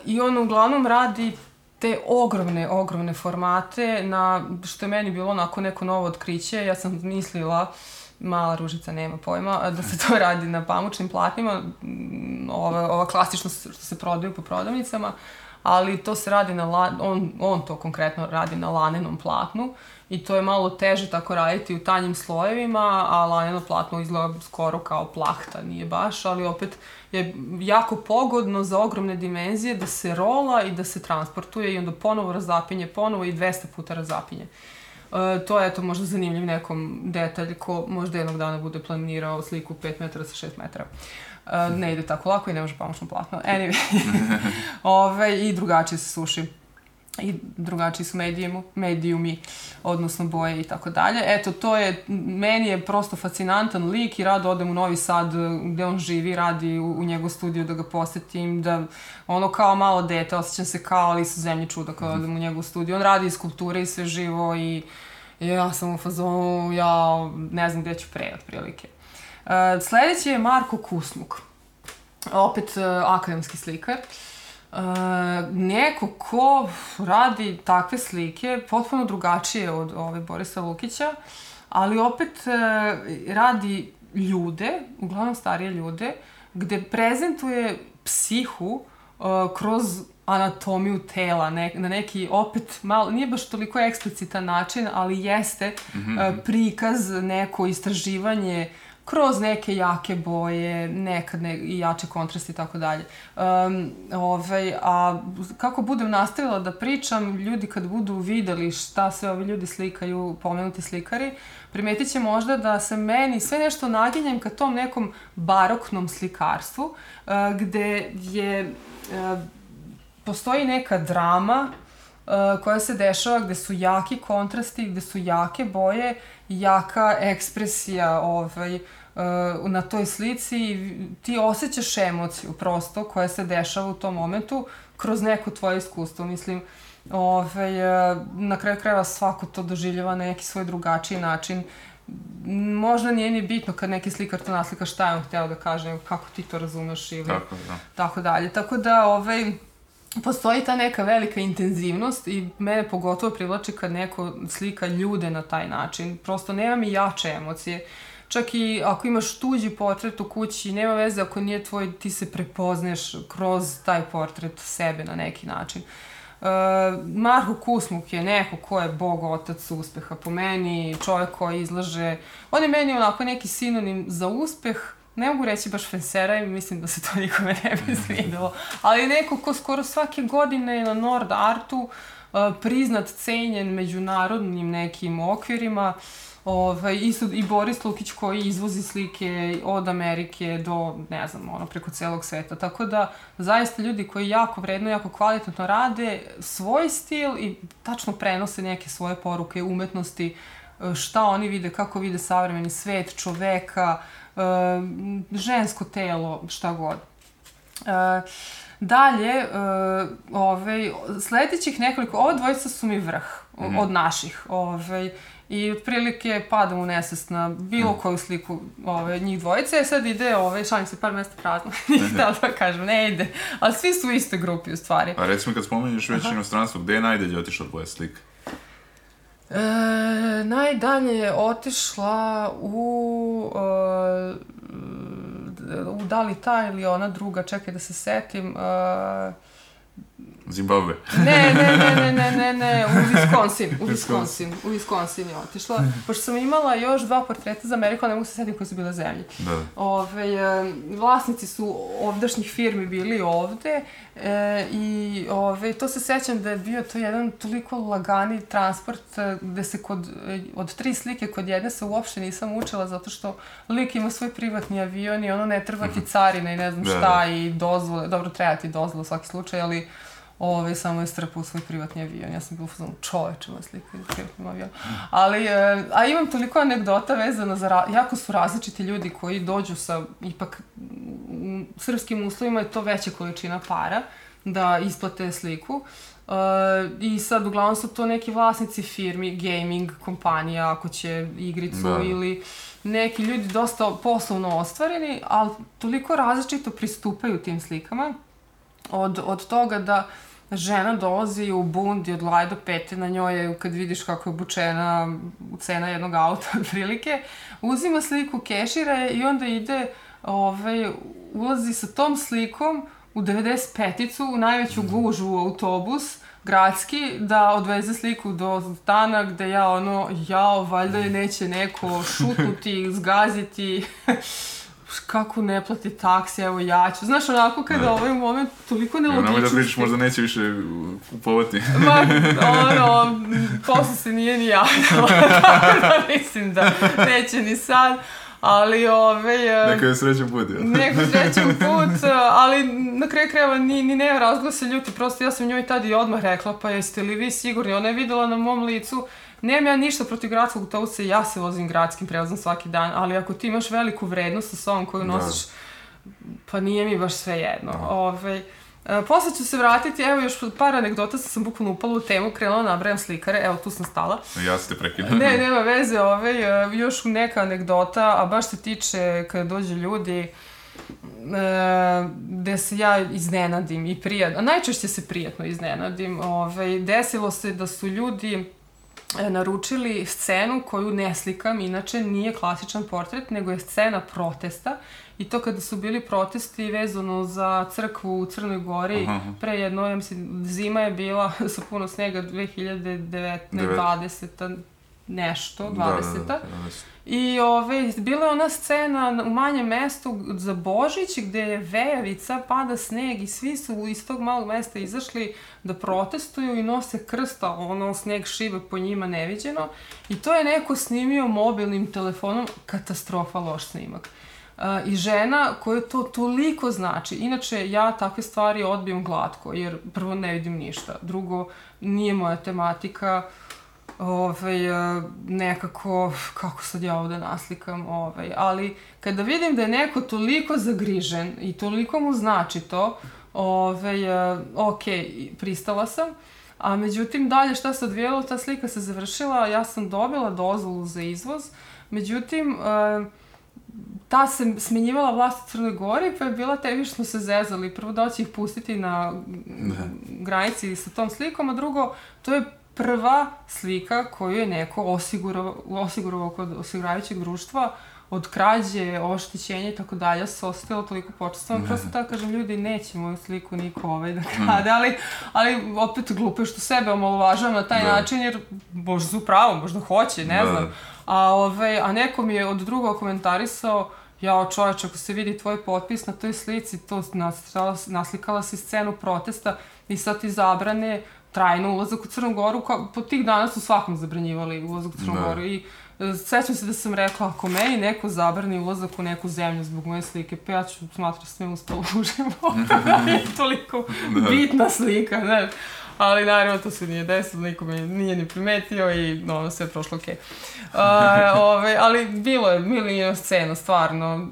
I on uglavnom radi te ogromne, ogromne formate na, što je meni bilo onako neko novo otkriće, ja sam mislila, mala ružica nema pojma, da se to radi na pamučnim platnima, ova, ova klasično što se prodaju po prodavnicama, ali to se radi na, la, on, on to konkretno radi na lanenom platnu i to je malo teže tako raditi u tanjim slojevima, a laneno platno izgleda skoro kao plahta, nije baš, ali opet je jako pogodno za ogromne dimenzije da se rola i da se transportuje i onda ponovo razapinje, ponovo i 200 puta razapinje. E, to je eto možda zanimljiv nekom detalj ko možda jednog dana bude planirao sliku 5 metara sa 6 metara. E, ne ide tako lako i ne može pamučno platno. Anyway, Ove, i drugačije se suši i drugačiji su medijumi, medijumi, odnosno boje i tako dalje. Eto, to je, meni je prosto fascinantan lik i rado odem u Novi Sad gde on živi, radi u, u njegov studiju da ga posetim, da ono kao malo dete, osjećam se kao ali su zemlje čuda kada odem u njegov studiju. On radi skulpture i sve živo i, i ja sam u fazonu, ja ne znam gde ću pre, otprilike. Uh, sledeći je Marko Kusmuk, opet uh, akademski slikar. Uh, Uh, neko ko radi takve slike potpuno drugačije od ove Borisa Lukića, ali opet uh, radi ljude, uglavnom starije ljude, gde prezentuje psihu uh, kroz anatomiju tela, ne, na neki opet malo, nije baš toliko eksplicitan način, ali jeste mm -hmm. uh, prikaz, neko istraživanje kroz neke jake boje, nekad ne, i jače kontrasti i tako dalje. Um, ovaj, a kako budem nastavila da pričam, ljudi kad budu videli šta sve ovi ljudi slikaju, pomenuti slikari, primetit će možda da se meni sve nešto naginjem ka tom nekom baroknom slikarstvu, uh, gde je, uh, postoji neka drama koja se dešava gde su jaki kontrasti, gde su jake boje, jaka ekspresija ovaj, uh, na toj slici i ti osjećaš emociju prosto koja se dešava u tom momentu kroz neko tvoje iskustvo. Mislim, ovaj, na kraju krajeva svako to doživljava na neki svoj drugačiji način. Možda nije ni bitno kad neki slikar to naslika šta je on hteo da kaže, kako ti to razumeš ili tako, da. tako dalje. Tako da, ovaj, postoji ta neka velika intenzivnost i mene pogotovo privlači kad neko slika ljude na taj način. Prosto nema mi jače emocije. Čak i ako imaš tuđi portret u kući, nema veze ako nije tvoj, ti se prepozneš kroz taj portret sebe na neki način. Uh, Marko Kusmuk je neko ko je bog otac uspeha po meni, čovjek koji izlaže, on je meni onako neki sinonim za uspeh, ne mogu reći baš fensera i mislim da se to nikome ne bi svidelo, ali neko ko skoro svake godine na Nord Artu uh, priznat, cenjen međunarodnim nekim okvirima, Ovaj, isto i Boris Lukić koji izvozi slike od Amerike do, ne znam, ono, preko celog sveta. Tako da, zaista ljudi koji jako vredno, jako kvalitetno rade svoj stil i tačno prenose neke svoje poruke umetnosti, šta oni vide, kako vide savremeni svet, čoveka, žensko telo, šta god. Uh, Dalje, uh, ovaj, sledećih nekoliko, ova dvojica su mi vrh mm -hmm. od naših. Ovaj, I otprilike padam u nesest na bilo koju sliku ove, njih dvojice. Sad ide, ove, šalim se, par mesta prazno. Nije da da kažem, ne ide. Ali svi su u istoj grupi u stvari. A recimo kad spomenješ već inostranstvo, gde je najdalje otišla tvoja slika? E, najdalje je otišla u... Uh, u da li ta ili ona druga, čekaj da se setim. Uh, Zimbabwe. ne, ne, ne, ne, ne, ne, ne, u Wisconsin, u Wisconsin, u Wisconsin je otišla. Pošto sam imala još dva portreta za Ameriku, ne mogu se setiti koji su bile zemlje. Da. Ove, vlasnici su ovdašnjih firmi bili ovde e, i ove, to se sećam da je bio to jedan toliko lagani transport e, gde se kod, e, od tri slike kod jedne se uopšte nisam učila zato što lik ima svoj privatni avion i ono ne treba ti carina i ne znam šta da, da. i dozvole, dobro treba ti dozvole u svaki slučaj, ali ovaj, samo je strpao svoj privatni avion. Ja sam bila u čoveče, moja slika je privatnim avion. Ali, e, a imam toliko anegdota vezano za, jako su različiti ljudi koji dođu sa, ipak, u srpskim uslovima je to veća količina para da isplate sliku. Uh, I sad, uglavnom su to neki vlasnici firmi, gaming kompanija, ako će igricu da. ili neki ljudi dosta poslovno ostvareni, ali toliko različito pristupaju tim slikama od, od toga da žena dolazi u bundi od laje do pete, na njoj je, kad vidiš kako je obučena cena jednog auta, otprilike, uzima sliku, kešira i onda ide, ovaj, ulazi sa tom slikom u 95-icu, u najveću gužu u autobus, gradski, da odveze sliku do stana gde ja ono, jao, valjda je neće neko šutnuti, zgaziti. kako ne plati taksi, evo ja ću. Znaš, onako kada da. ovaj moment toliko nelogičnosti. Nemoj da pričaš, možda neće više kupovati. Ma, ono, posle se nije ni javila. da mislim da neće ni sad. Ali, ove... Neka je srećan put, ja. Neko srećan put, ali na kraju krajeva ni, ni nema razloga se ljuti. Prosto ja sam njoj tada i odmah rekla, pa jeste li vi sigurni? Ona je videla na mom licu Nemam ja ništa protiv gradskog autobusa, ja se vozim gradskim prevozom svaki dan, ali ako ti imaš veliku vrednost sa sobom koju da. nosiš, da. pa nije mi baš sve jedno. Da. Ove, ovaj, posle ću se vratiti, evo još par anegdota, sam, sam bukvalno upala u temu, krenula nabrajam slikare, evo tu sam stala. Ja se te prekidam. Ne, nema veze, ove, ovaj, još neka anegdota, a baš se tiče kada dođu ljudi, e, gde se ja iznenadim i prijatno, a najčešće se prijatno iznenadim. Ove, ovaj, desilo se da su ljudi naručili scenu koju ne slikam, inače nije klasičan portret, nego je scena protesta. I to kada su bili protesti vezano za crkvu u Crnoj Gori, Aha. pre jedno, ja mislim, zima je bila sa puno snega 2019. 20. nešto, 20. Da, da, da, I ove, bila je ona scena u manjem mestu za Božić gde je vejavica, pada sneg i svi su iz tog malog mesta izašli da protestuju i nose krsta, ono sneg šive po njima neviđeno. I to je neko snimio mobilnim telefonom, katastrofa loš snimak. Uh, I žena koja to toliko znači, inače ja takve stvari odbijem glatko, jer prvo ne vidim ništa, drugo nije moja tematika, ovaj, e, nekako, kako sad ja ovde naslikam, ovaj, ali kada vidim da je neko toliko zagrižen i toliko mu znači to, ovaj, e, ok, pristala sam, a međutim dalje šta se odvijelo, ta slika se završila, ja sam dobila dozvolu za izvoz, međutim, e, ta se smenjivala vlast u Crnoj Gori, pa je bila tebi što smo se zezali. Prvo da će ih pustiti na granici sa tom slikom, a drugo, to je prva slika koju je neko osigurao, osigurao kod osiguravajućeg društva od krađe, oštećenja i tako dalje se ostavilo toliko počestvo. Prosto tako kažem, ljudi, neće moju sliku niko ovaj da mhm. krade, ali, ali opet glupo je što sebe omalovažavam na taj da. način, jer možda su pravo, možda hoće, ne da. znam. A, ovaj, a neko mi je od druga komentarisao, jao čoveč, ako se vidi tvoj potpis na toj slici, to naslikala, naslikala si scenu protesta i sad ti zabrane trajno ulazak u Crnu Goru, kao, po tih dana su svakom zabranjivali ulazak u Crnu da. Goru i e, sećam se da sam rekla, ako meni neko zabrani ulazak u neku zemlju zbog moje slike, pa ja ću smatrati da sve uspelo u životu. je toliko da. bitna slika, ne. Ali naravno to se nije desilo, niko me nije ni primetio i no, ono sve je prošlo okej. Okay. Uh, ove, ali bilo je, milijon scena, stvarno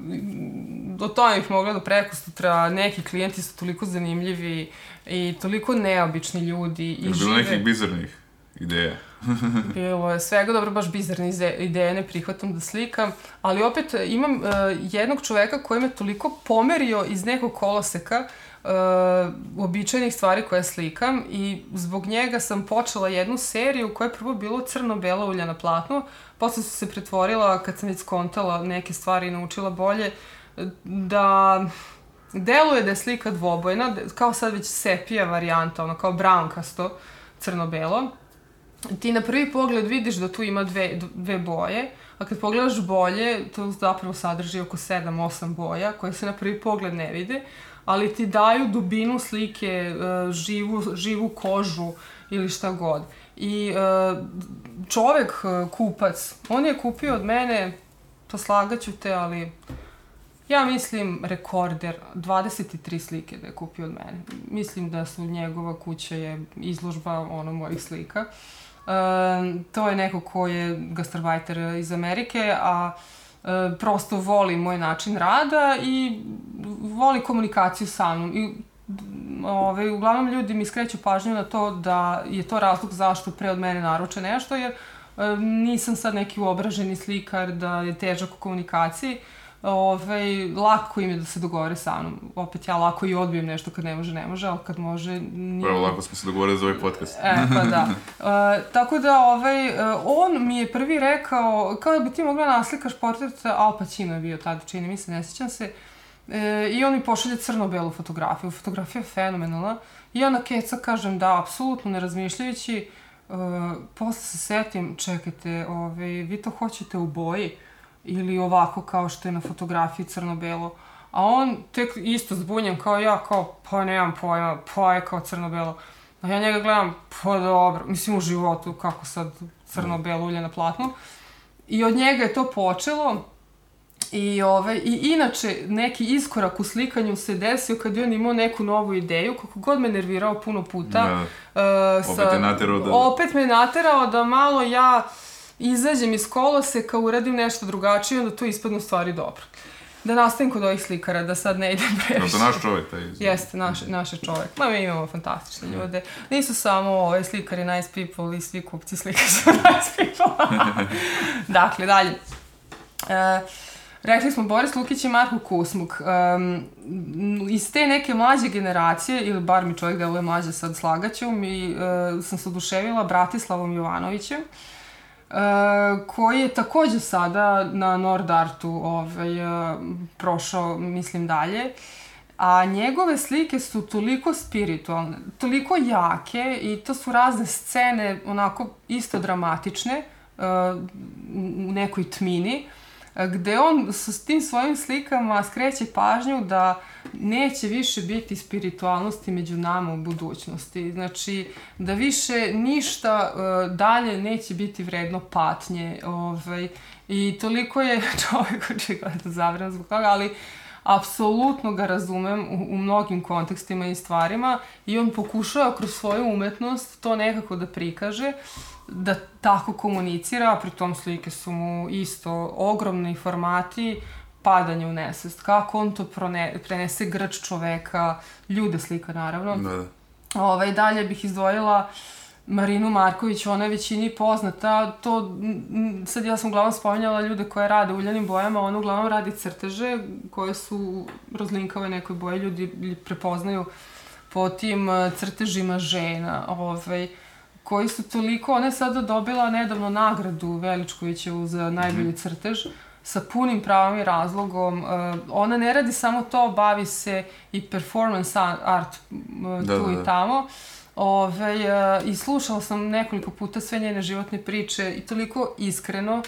o tome bih mogla da preko sutra, neki klijenti su toliko zanimljivi i toliko neobični ljudi i Je žive... bilo nekih bizarnih ideja? Bilo je svega, dobro, baš bizarne ideje, ne prihvatam da slikam, ali opet e, imam uh, jednog čoveka koji me toliko pomerio iz nekog koloseka uh, uobičajenih stvari koje slikam i zbog njega sam počela jednu seriju koja je prvo bilo crno-bela ulja na platnu, posle su se pretvorila, kad sam već skontala neke stvari i naučila bolje, da deluje da je slika dvobojna, da- kao sad već sepija varijanta, ono kao brownkasto, crno-belo ti na prvi pogled vidiš da tu ima dve, dve boje, a kad pogledaš bolje, to zapravo sadrži oko 7-8 boja, koje se na prvi pogled ne vide, ali ti daju dubinu slike, e, živu, živu kožu ili šta god. I e, čovek, e, kupac, on je kupio od mene, to slagaću te, ali ja mislim rekorder, 23 slike da je kupio od mene. Mislim da su njegova kuća je izložba ono mojih slika. E, to je neko ko je gastarbajter iz Amerike, a e, prosto voli moj način rada i voli komunikaciju sa mnom. I Ove, uglavnom ljudi mi skreću pažnju na to da je to razlog zašto pre od mene naruče nešto, jer e, nisam sad neki uobraženi slikar, da je težak u komunikaciji. Ove, lako im je da se dogovore sa mnom. Opet ja lako i odbijem nešto kad ne može, ne može, ali kad može... Nije... Evo, lako smo se dogovorili za ovaj podcast. E, pa da. E, tako da, ovaj, e, on mi je prvi rekao, kao da bi ti mogla naslikaš portret, Al Pacino je bio tada, čini mi se, ne sjećam se, e, i on mi pošalje crno-belu fotografiju. Fotografija je fenomenalna. I ja na keca kažem da, apsolutno ne razmišljajući, e, posle se setim, čekajte, ovaj, vi to hoćete u boji ili ovako kao što je na fotografiji crno-belo. A on tek isto zbunjen kao ja, kao pa nemam pojma, pa je kao crno-belo. A ja njega gledam, pa dobro, mislim u životu, kako sad crno-belo ulje na platnu. I od njega je to počelo. I, ove, I inače, neki iskorak u slikanju se desio kad je on imao neku novu ideju, kako god me nervirao puno puta. Da. Uh, Opet je naterao da- Opet me naterao da malo ja izađem iz koloseka, uradim nešto drugačije, onda to ispadne u stvari dobro. Da nastavim kod ovih slikara, da sad ne idem previše. to naš čovjek taj iz... Jeste, naš, naš je čovek. Ma mi imamo fantastične ljude. Nisu samo ove slikari nice people i svi kupci slika su nice people. dakle, dalje. E, rekli smo Boris Lukić i Marko Kusmuk. Um, iz te neke mlađe generacije, ili bar mi čovjek deluje mlađe sad slagaću, mi, uh, sam se oduševila Bratislavom Jovanovićem. Uh, koji je takođe sada na Nordartu ovaj, uh, prošao, mislim, dalje. A njegove slike su toliko spiritualne, toliko jake i to su razne scene, onako isto dramatične, uh, u nekoj tmini, uh, gde on sa tim svojim slikama skreće pažnju da neće više biti spiritualnosti među nama u budućnosti. Znači, da više ništa uh, dalje neće biti vredno patnje. Ovaj, I toliko je čovjek očigledno zabran zbog toga, ali apsolutno ga razumem u, u mnogim kontekstima i stvarima i on pokušava kroz svoju umetnost to nekako da prikaže da tako komunicira, a pritom slike su mu isto ogromni formati, padanje u nesvest, kako on to prone, prenese grč čoveka, ljude slika naravno. Da, da. Ovaj, dalje bih izdvojila Marinu Marković, ona je većini poznata, to, sad ja sam uglavnom spominjala ljude koje rade u uljanim bojama, ona uglavnom radi crteže koje su rozlinkave nekoj boje, ljudi prepoznaju po tim eh, crtežima žena, ovaj, koji su toliko, ona je sada dobila nedavno nagradu Veličkovićevu za najbolji crtež, sa punim pravom i razlogom. Uh, ona ne radi samo to, bavi se i performance art uh, Da, tu da, i da. tamo. Ove, uh, I slušala sam nekoliko puta sve njene životne priče i toliko iskreno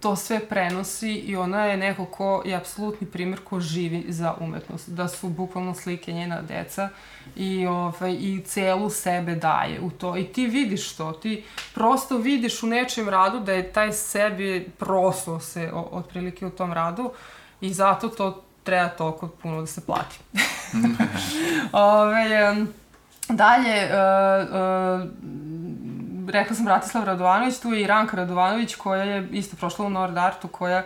to sve prenosi i ona je neko ko je apsolutni primjer ko živi za umetnost. Da su bukvalno slike njena deca i, ovaj, i celu sebe daje u to. I ti vidiš to, ti prosto vidiš u nečijem radu da je taj sebi prosto se o, otprilike u tom radu i zato to treba toliko puno da se plati. Ove, em, dalje, uh, uh, rekla sam Bratislav Radovanović, tu je i Ranka Radovanović koja je isto prošla u Nord Artu, koja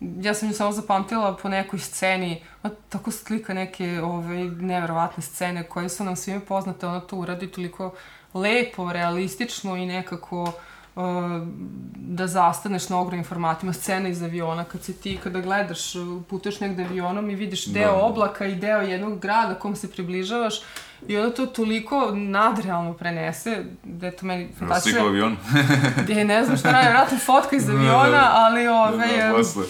ja sam nju samo zapamtila po nekoj sceni, ona tako slika neke ove, neverovatne scene koje su nam svime poznate, ona to uradi toliko lepo, realistično i nekako uh, da zastaneš na ogromnim formatima. Scena iz aviona, kad se ti, kada gledaš, putuješ negde avionom i vidiš deo Da. oblaka i deo jednog grada kom se približavaš i onda to toliko nadrealno prenese, da je to meni Slika fantastično. avionu. Je, ne znam šta radi, vratno fotka iz Da, aviona, da. ali Da, ovaj, da, em, posle.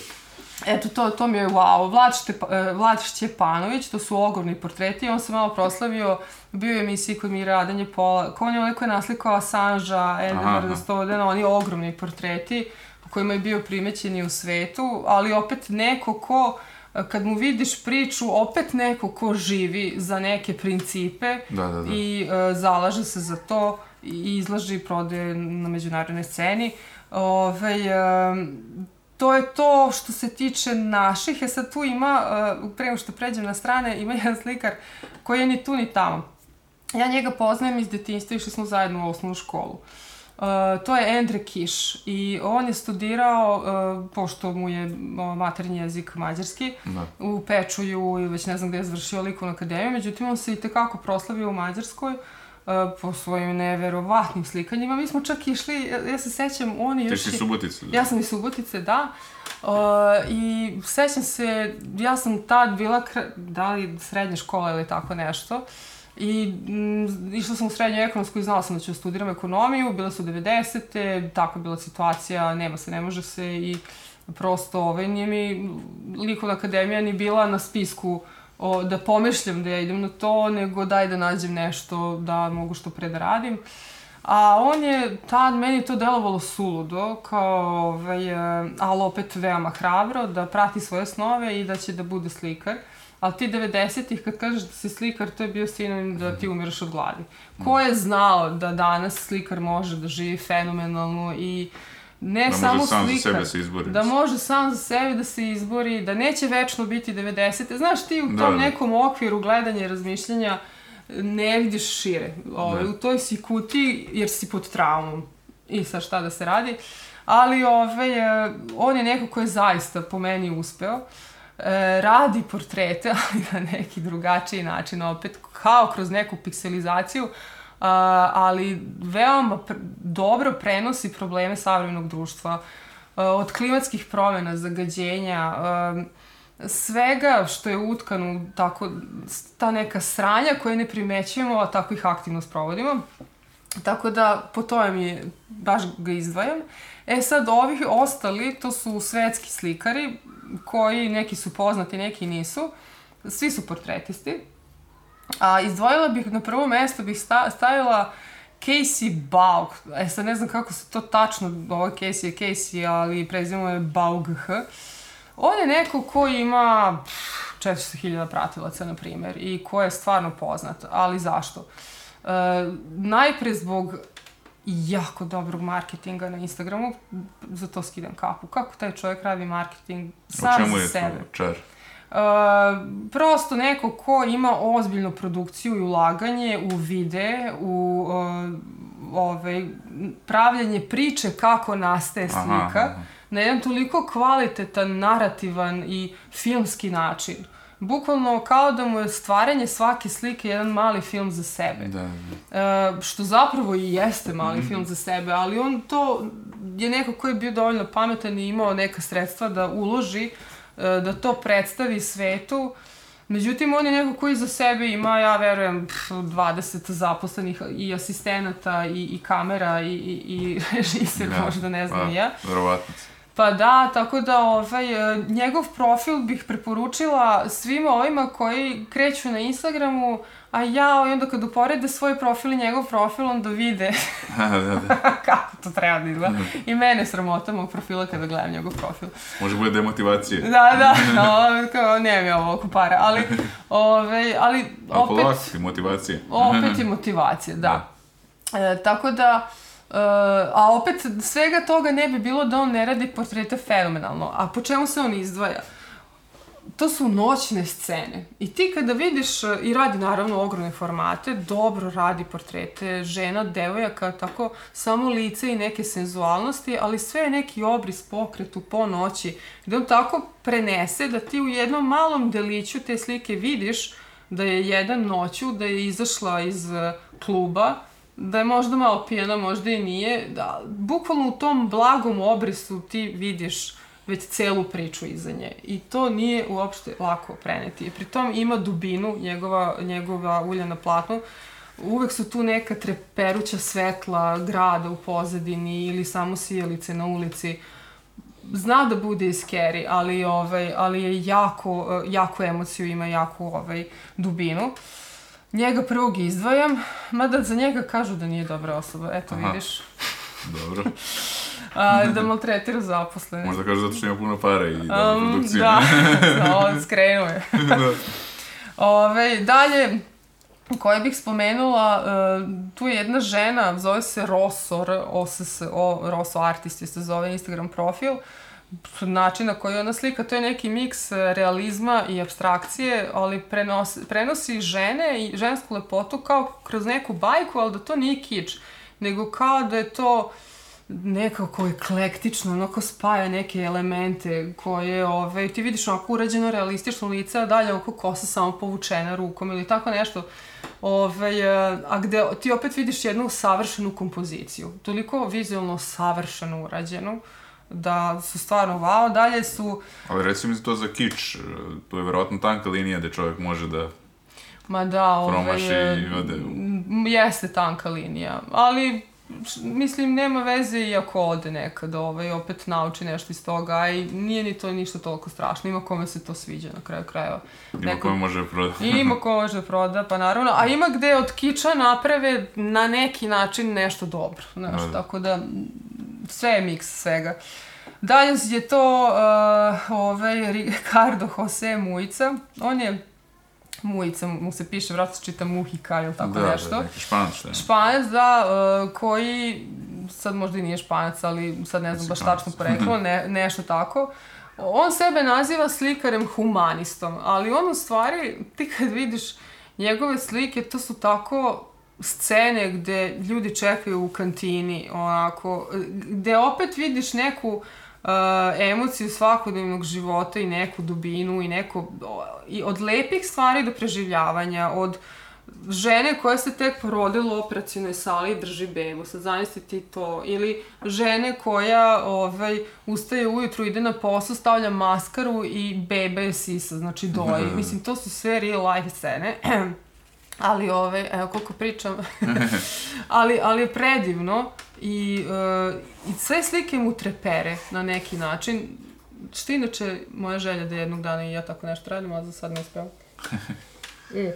Eto, to, to mi je wow. Vlad, Štepa, e, Vlad Šćepanović, to su ogromni portreti. On se malo proslavio, bio je emisiji kod mi radanje pola. Ko on je onaj koji je naslikao Assangea, Edwarda Snowdena, oni ogromni portreti po kojima je bio primećen i u svetu, ali opet neko ko e, kad mu vidiš priču, opet neko ko živi za neke principe Da, da, da. i e, zalaže se za to i izlaže i prodaje na međunarodnoj sceni. Ove, to je to što se tiče naših. E sad tu ima, uh, pre nego što pređem na strane, ima jedan slikar koji je ni tu ni tamo. Ja njega poznajem iz detinjstva, išli smo zajedno u osnovnu školu. Uh, to je Endre Kiš i on je studirao, uh, pošto mu je uh, maternji jezik mađarski, Da. u Pečuju i već ne znam gde je završio likovnu akademiju, međutim on se i tekako proslavio u Mađarskoj uh, po svojim neverovatnim slikanjima. Mi smo čak išli, ja, ja se sećam, on i Ti još... si je- Subotica. Ja sam iz Subotice, da. Uh, I sećam se, ja sam tad bila, da li srednja škola ili tako nešto. I mm, išla sam u srednju ekonomsku i znala sam da ću studiram ekonomiju, bile su 90. Tako je bila situacija, nema se, ne može se i prosto ovaj, nije mi likovna akademija ni bila na spisku o, da pomišljam da ja idem na to, nego daj da nađem nešto da mogu što pre da radim. A on je, tad meni to delovalo suludo, kao, ovaj, e, ali opet veoma hrabro, da prati svoje snove i da će da bude slikar. Ali ti 90-ih, kad kažeš da si slikar, to je bio sinonim da ti umiraš od gladi. Ko je znao da danas slikar može da živi fenomenalno i ne Da samo sam za slikar, sebe se izbori. da može sam za sebe da se izbori, da neće večno biti 90. Znaš, ti u tom Da, da. nekom okviru gledanja i razmišljanja ne vidiš šire. Ovaj, Da. U toj si kuti jer si pod traumom. I sad šta da se radi. Ali ovaj, e, on je neko ko je zaista po meni uspeo. E, radi portrete, ali na neki drugačiji način, opet kao kroz neku pikselizaciju, ali veoma pr dobro prenosi probleme savremenog društva. Od klimatskih promjena, zagađenja, svega što je utkano tako, ta neka sranja koje ne primećujemo, a tako ih aktivno sprovodimo. Tako da, po tome mi baš ga izdvajam. E sad, ovih ostali, to su svetski slikari, koji neki su poznati, neki nisu. Svi su portretisti. A izdvojila bih, na prvo mesto bih sta, stavila Casey Baug. E sad ne znam kako se to tačno, ovo je Casey je Casey, ali prezimo je Baug H. On je neko ko ima pff, 400.000 pratilaca, na primjer, i ko je stvarno poznat. Ali zašto? E, najpre zbog jako dobrog marketinga na Instagramu, za to skidam kapu. Kako taj čovjek radi marketing U sam čemu za je sebe? to čar? Uh, prosto neko ko ima ozbiljnu produkciju i ulaganje u vide, u uh, ovaj, pravljanje priče kako nastaje Aha, slika, aha. na jedan toliko kvalitetan, narativan i filmski način. Bukvalno kao da mu je stvaranje svake slike jedan mali film za sebe. Da, da. E, što zapravo i jeste mali film za sebe, ali on to je neko ko je bio dovoljno pametan i imao neka sredstva da uloži, e, da to predstavi svetu. Međutim, on je neko koji za sebe ima, ja verujem, pff, 20 zaposlenih i asistenata i, i kamera i, i, i režiser, Da. možda ne znam Pa, ja. Verovatno. Pa da, tako da ovaj, e, njegov profil bih preporučila svima ovima koji kreću na Instagramu, a ja, i onda kad uporede svoj profil i njegov profil, onda vide da, da. kako to treba da izgleda. I mene sramota mog profila kada gledam njegov profil. Može bude demotivacije. Da, da, no, kao, ne mi ovo oko para, ali, ove, ali A opet, polako ti motivacije. opet je motivacija, da. E, tako da, e, a opet svega toga ne bi bilo da on ne radi portrete fenomenalno. A po čemu se on izdvaja? To su noćne scene. I ti kada vidiš, e, i radi naravno ogromne formate, dobro radi portrete žena, devojaka, tako samo lice i neke senzualnosti, ali sve je neki obris pokretu po noći. Gde on tako prenese da ti u jednom malom deliću te slike vidiš da je jedan noću, da je izašla iz e, kluba, da je možda malo pijena, možda i nije, da bukvalno u tom blagom obrisu ti vidiš već celu priču iza nje. I to nije uopšte lako preneti. I pritom ima dubinu njegova, njegova ulja na platnu. Uvek su tu neka treperuća svetla grada u pozadini ili samo sijalice na ulici. Zna da bude i scary, ali, ovaj, ali je jako, jako emociju ima, jako ovaj, dubinu. Njega prvog izdvajam, mada za njega kažu da nije dobra osoba. Eto, Aha. vidiš. Dobro. A, da maltretira zaposlene. Možda kažu zato što ima puno para i dobra um, produkcija. Da, da skrenuo je. da. Ove, dalje, koje bih spomenula, uh, tu je jedna žena, zove se Rosor, OSSO, Rosso Artist se zove Instagram profil, način na koji ona slika, to je neki miks realizma i abstrakcije, ali prenosi, prenosi žene i žensku lepotu kao kroz neku bajku, ali da to nije kič, nego kao da je to uh, nekako eklektično, onako spaja neke elemente koje, ove, ovaj, ti vidiš onako urađeno realistično lice, a dalje oko kosa samo povučena rukom ili tako nešto. Ove, ovaj, a gde ti opet vidiš jednu savršenu kompoziciju, toliko vizualno savršeno urađenu, da su stvarno wow, dalje su... Ali recimo mi to za kič, to je verovatno tanka linija gde čovjek može da Ma da, ovaj, promaši i ode... Jeste tanka linija, ali mislim, nema veze i ako ode nekad, ovaj, opet nauči nešto iz toga, a i nije ni to ništa toliko strašno, ima kome se to sviđa na kraju krajeva. Ima Neko... kome može da proda. ima ko može da proda, pa naravno, a ima gde od kiča naprave na neki način nešto dobro, znaš, da. tako da sve je miks svega. Dalje je to uh, ovaj Ricardo Jose Mujica, on je Mujica mu se piše, vratno se čita Muhika ili tako da, nešto. Da, neki španac. Da. Španac, da, uh, koji, sad možda i nije španac, ali sad ne znam baš tačno poreklo, ne, nešto tako. On sebe naziva slikarem humanistom, ali on u stvari, ti kad vidiš njegove slike, to su tako scene gde ljudi čekaju u kantini, onako, gde opet vidiš neku uh, uh, emociju svakodnevnog života i neku dubinu i neko i od lepih stvari do preživljavanja, od žene koja se tek porodila u operacijnoj sali i drži bebu, sad zamisli ti to, ili žene koja ovaj, ustaje ujutru, ide na posao, stavlja maskaru i beba je sisa, znači doji. Mislim, to su sve real life scene. ali ove, ovaj, evo koliko pričam, ali, ali je predivno i, uh, i sve slike mu trepere na neki način, što inače moja želja da jednog dana i ja tako nešto radim, a za sad ne uspevam. mm.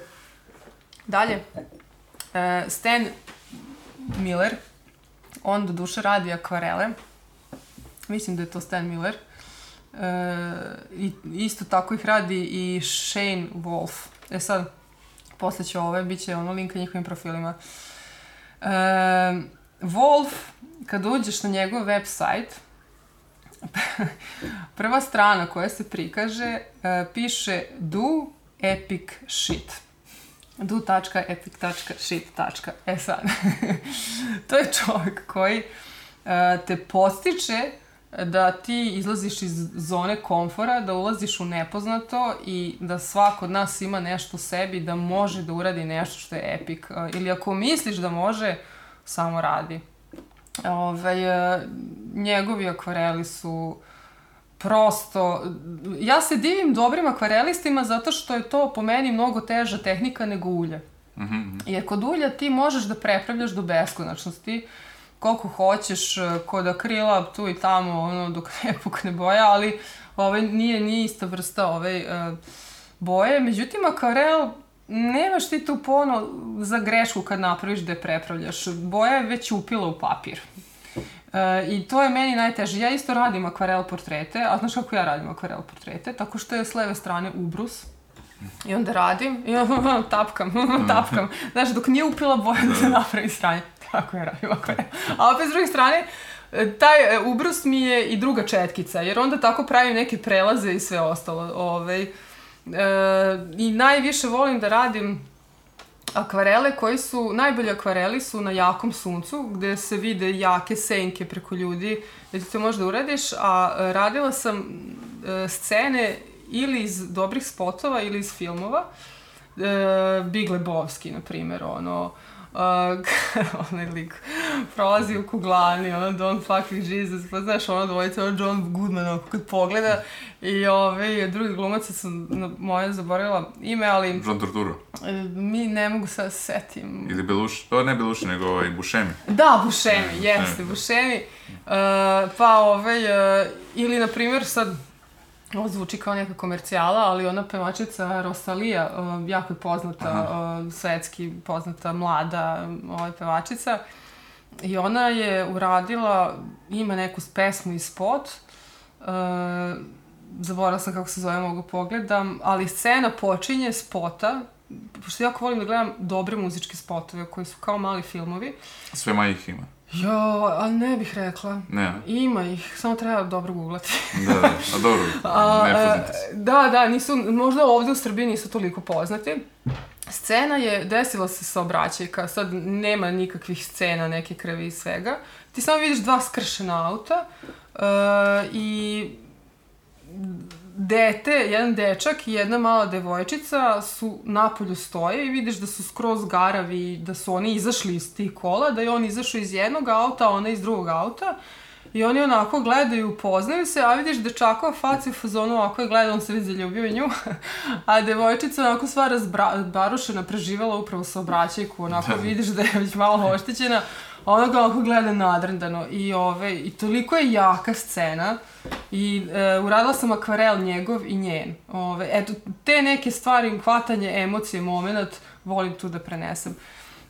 Dalje, uh, Stan Miller, on do duše radi akvarele, mislim da je to Stan Miller, uh, i isto tako ih radi i Shane Wolf. E sad, posle će ove, bit će ono linka njihovim profilima. E, Wolf, kad uđeš na njegov website, prva strana koja se prikaže e, piše do epic shit. do.epic.shit. E sad, to je čovjek koji e, te postiče da ti izlaziš iz zone komfora, da ulaziš u nepoznato i da svako od nas ima nešto u sebi da može da uradi nešto što je epik. Ili ako misliš da može, samo radi. Ove, ovaj, njegovi akvareli su prosto... Ja se divim dobrim akvarelistima zato što je to po meni mnogo teža tehnika nego ulje. Mm -hmm. Jer kod ulja ti možeš da prepravljaš do beskonačnosti koliko hoćeš e, kod akrila tu i tamo ono dok ne pukne boja, ali ovaj nije nije ista vrsta ove uh, boje. Međutim akvarel nemaš ti tu pono za grešku kad napraviš da je prepravljaš. Boja je već upila u papir. E, I to je meni najteže. Ja isto radim akvarel portrete, a znaš kako ja radim akvarel portrete? Tako što je s leve strane ubrus. I onda radim i tapkam, tapkam. Znaš, dok nije upila boja da se napravi stranje. Tako je radim akvarel. A opet s druge strane, taj e, ubrus mi je i druga četkica, jer onda tako pravim neke prelaze i sve ostalo. Ovaj, I najviše volim da radim akvarele koji su, najbolji akvareli su na jakom suncu, gde se vide jake senke preko ljudi, gde ti to možda uradiš, a e, radila sam e, scene ili iz dobrih spotova ili iz filmova. E, Big Lebowski, na primjer, ono, uh, onaj lik prolazi u kuglani, ono, don't fucking Jesus, pa znaš, ono dvojica, ono John Goodman, ono, kad pogleda, i ove, drugi glumac, sam na moje zaboravila ime, ali... John Torturo. e, Mi ne mogu sad se setim. Ili Beluš, to ne Beluši, nego ovaj Bušemi. Da, Bušemi, jeste. Bušemi. Uh, pa ovaj, uh, ili na primjer sad, ovo zvuči kao neka komercijala, ali ona pevačica Rosalija, uh, jako je poznata, uh, svetski poznata, mlada ovaj, pevačica. I ona je uradila, ima neku pesmu i spot, uh, zaboravila sam kako se zove, mogu pogledam, ali scena počinje spota, pošto jako volim da gledam dobre muzičke spotove koji su kao mali filmovi, Sve manje ih ima. Jo, ali ne bih rekla. Ne, Ima ih, samo treba dobro googlati. da, da, a dobro, A, nepoznati e, su. Da, da, nisu, možda ovde u Srbiji nisu toliko poznati. Scena je, desila se saobraćajka, sad nema nikakvih scena, neke krvi i svega. Ti samo vidiš dva skršena auta uh, i dete, jedan dečak i jedna mala devojčica su napolju stoje i vidiš da su skroz garavi, da su oni izašli iz tih kola, da je on izašao iz jednog auta, a ona iz drugog auta. I oni onako gledaju, poznaju se, a vidiš dečakova faca u fazonu ovako je gleda, on se već zaljubio nju. A devojčica onako sva razbarušena, preživela upravo sa obraćajku, onako vidiš da je već malo oštećena. Ona ga onako gleda nadrndano i, ove, i toliko je jaka scena i e, uradila sam akvarel njegov i njen. Ove, eto, te neke stvari, hvatanje emocije, moment, volim tu da prenesem.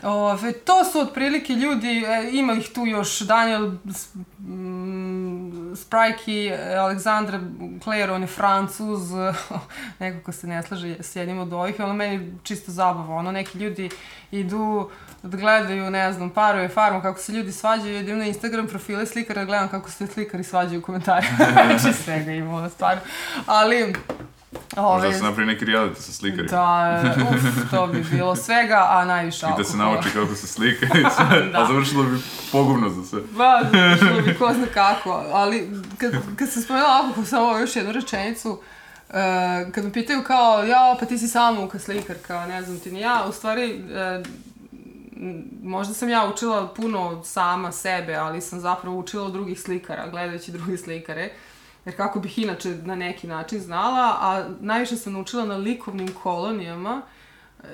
Ove, to su otprilike ljudi, e, ima ih tu još Daniel mm, Sprajki, Aleksandra Claire, on je francuz, neko ko se ne slaže s jednim od ovih, ono meni čisto zabava, ono neki ljudi idu da gledaju, ne znam, parove, farmu, kako se ljudi svađaju, idem na Instagram profile slikara, da gledam kako se slikari svađaju u komentarima, znači svega ima, ono, stvarno, ali... Možda ove, se napravi neki reality sa slikarima. Da, uf, to bi bilo svega, a najviše I da se alkohola. nauči kako se slika i sve, Da. a završilo bi pogubno za sve. Ba, završilo bi ko zna kako, ali kad, kad sam spomenula alkohol, samo još jednu rečenicu, uh, kad me pitaju kao, ja, pa ti si samouka slikarka, ne znam ti ni ja, u stvari, uh, možda sam ja učila puno sama sebe, ali sam zapravo učila od drugih slikara, gledajući druge slikare, jer kako bih inače na neki način znala, a najviše sam naučila na likovnim kolonijama,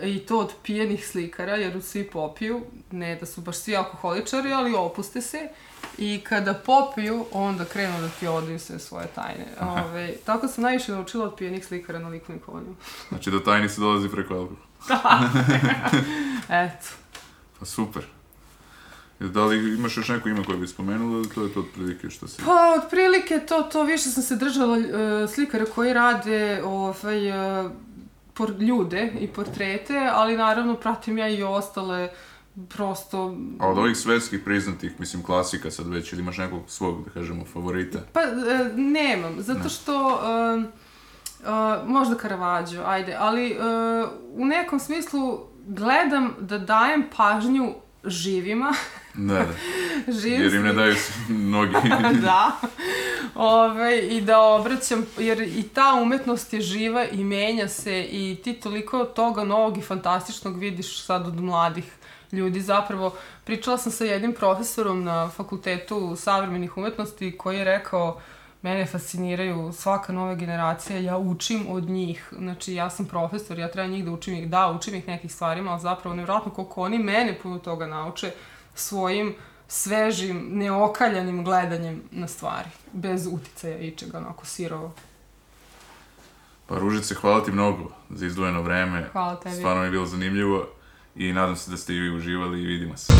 i to od pijenih slikara, jer svi popiju, ne da su baš svi alkoholičari, ali opuste se. I kada popiju, onda krenu da ti odaju sve svoje tajne. Ove, tako sam najviše naučila od pijenih slikara na likovnim kolonijama. Znači do tajnice dolazi preko alkohola. Eto. Pa super. Da li imaš još neko ime koje bi spomenula ili to je to otprilike što si... Pa, otprilike to, to više sam se držala e, slikara koji rade ovaj, e, por, ljude i portrete, ali naravno pratim ja i ostale prosto A od ovih svetskih priznatih, mislim, klasika sad već, ili imaš nekog svog, da kažemo, favorita? Pa, e, nemam, zato što... E, e, možda Caravaggio, ajde, ali e, u nekom smislu gledam da dajem pažnju živima, Da, da. živim Jer im ne daju mnogi. da. Ove, I da obraćam, jer i ta umetnost je živa i menja se i ti toliko toga novog i fantastičnog vidiš sad od mladih ljudi. Zapravo, pričala sam sa jednim profesorom na fakultetu savremenih umetnosti koji je rekao mene fasciniraju svaka nova generacija, ja učim od njih. Znači, ja sam profesor, ja treba njih da učim ih, da, učim ih nekih stvarima, ali zapravo nevjerojatno koliko oni mene puno toga nauče svojim svežim, neokaljanim gledanjem na stvari, bez uticaja ičega, onako sirovo. Pa Ružice, hvala ti mnogo za izdvojeno vreme. Hvala tebi. Stvarno mi je bilo zanimljivo i nadam se da ste i vi uživali i vidimo se.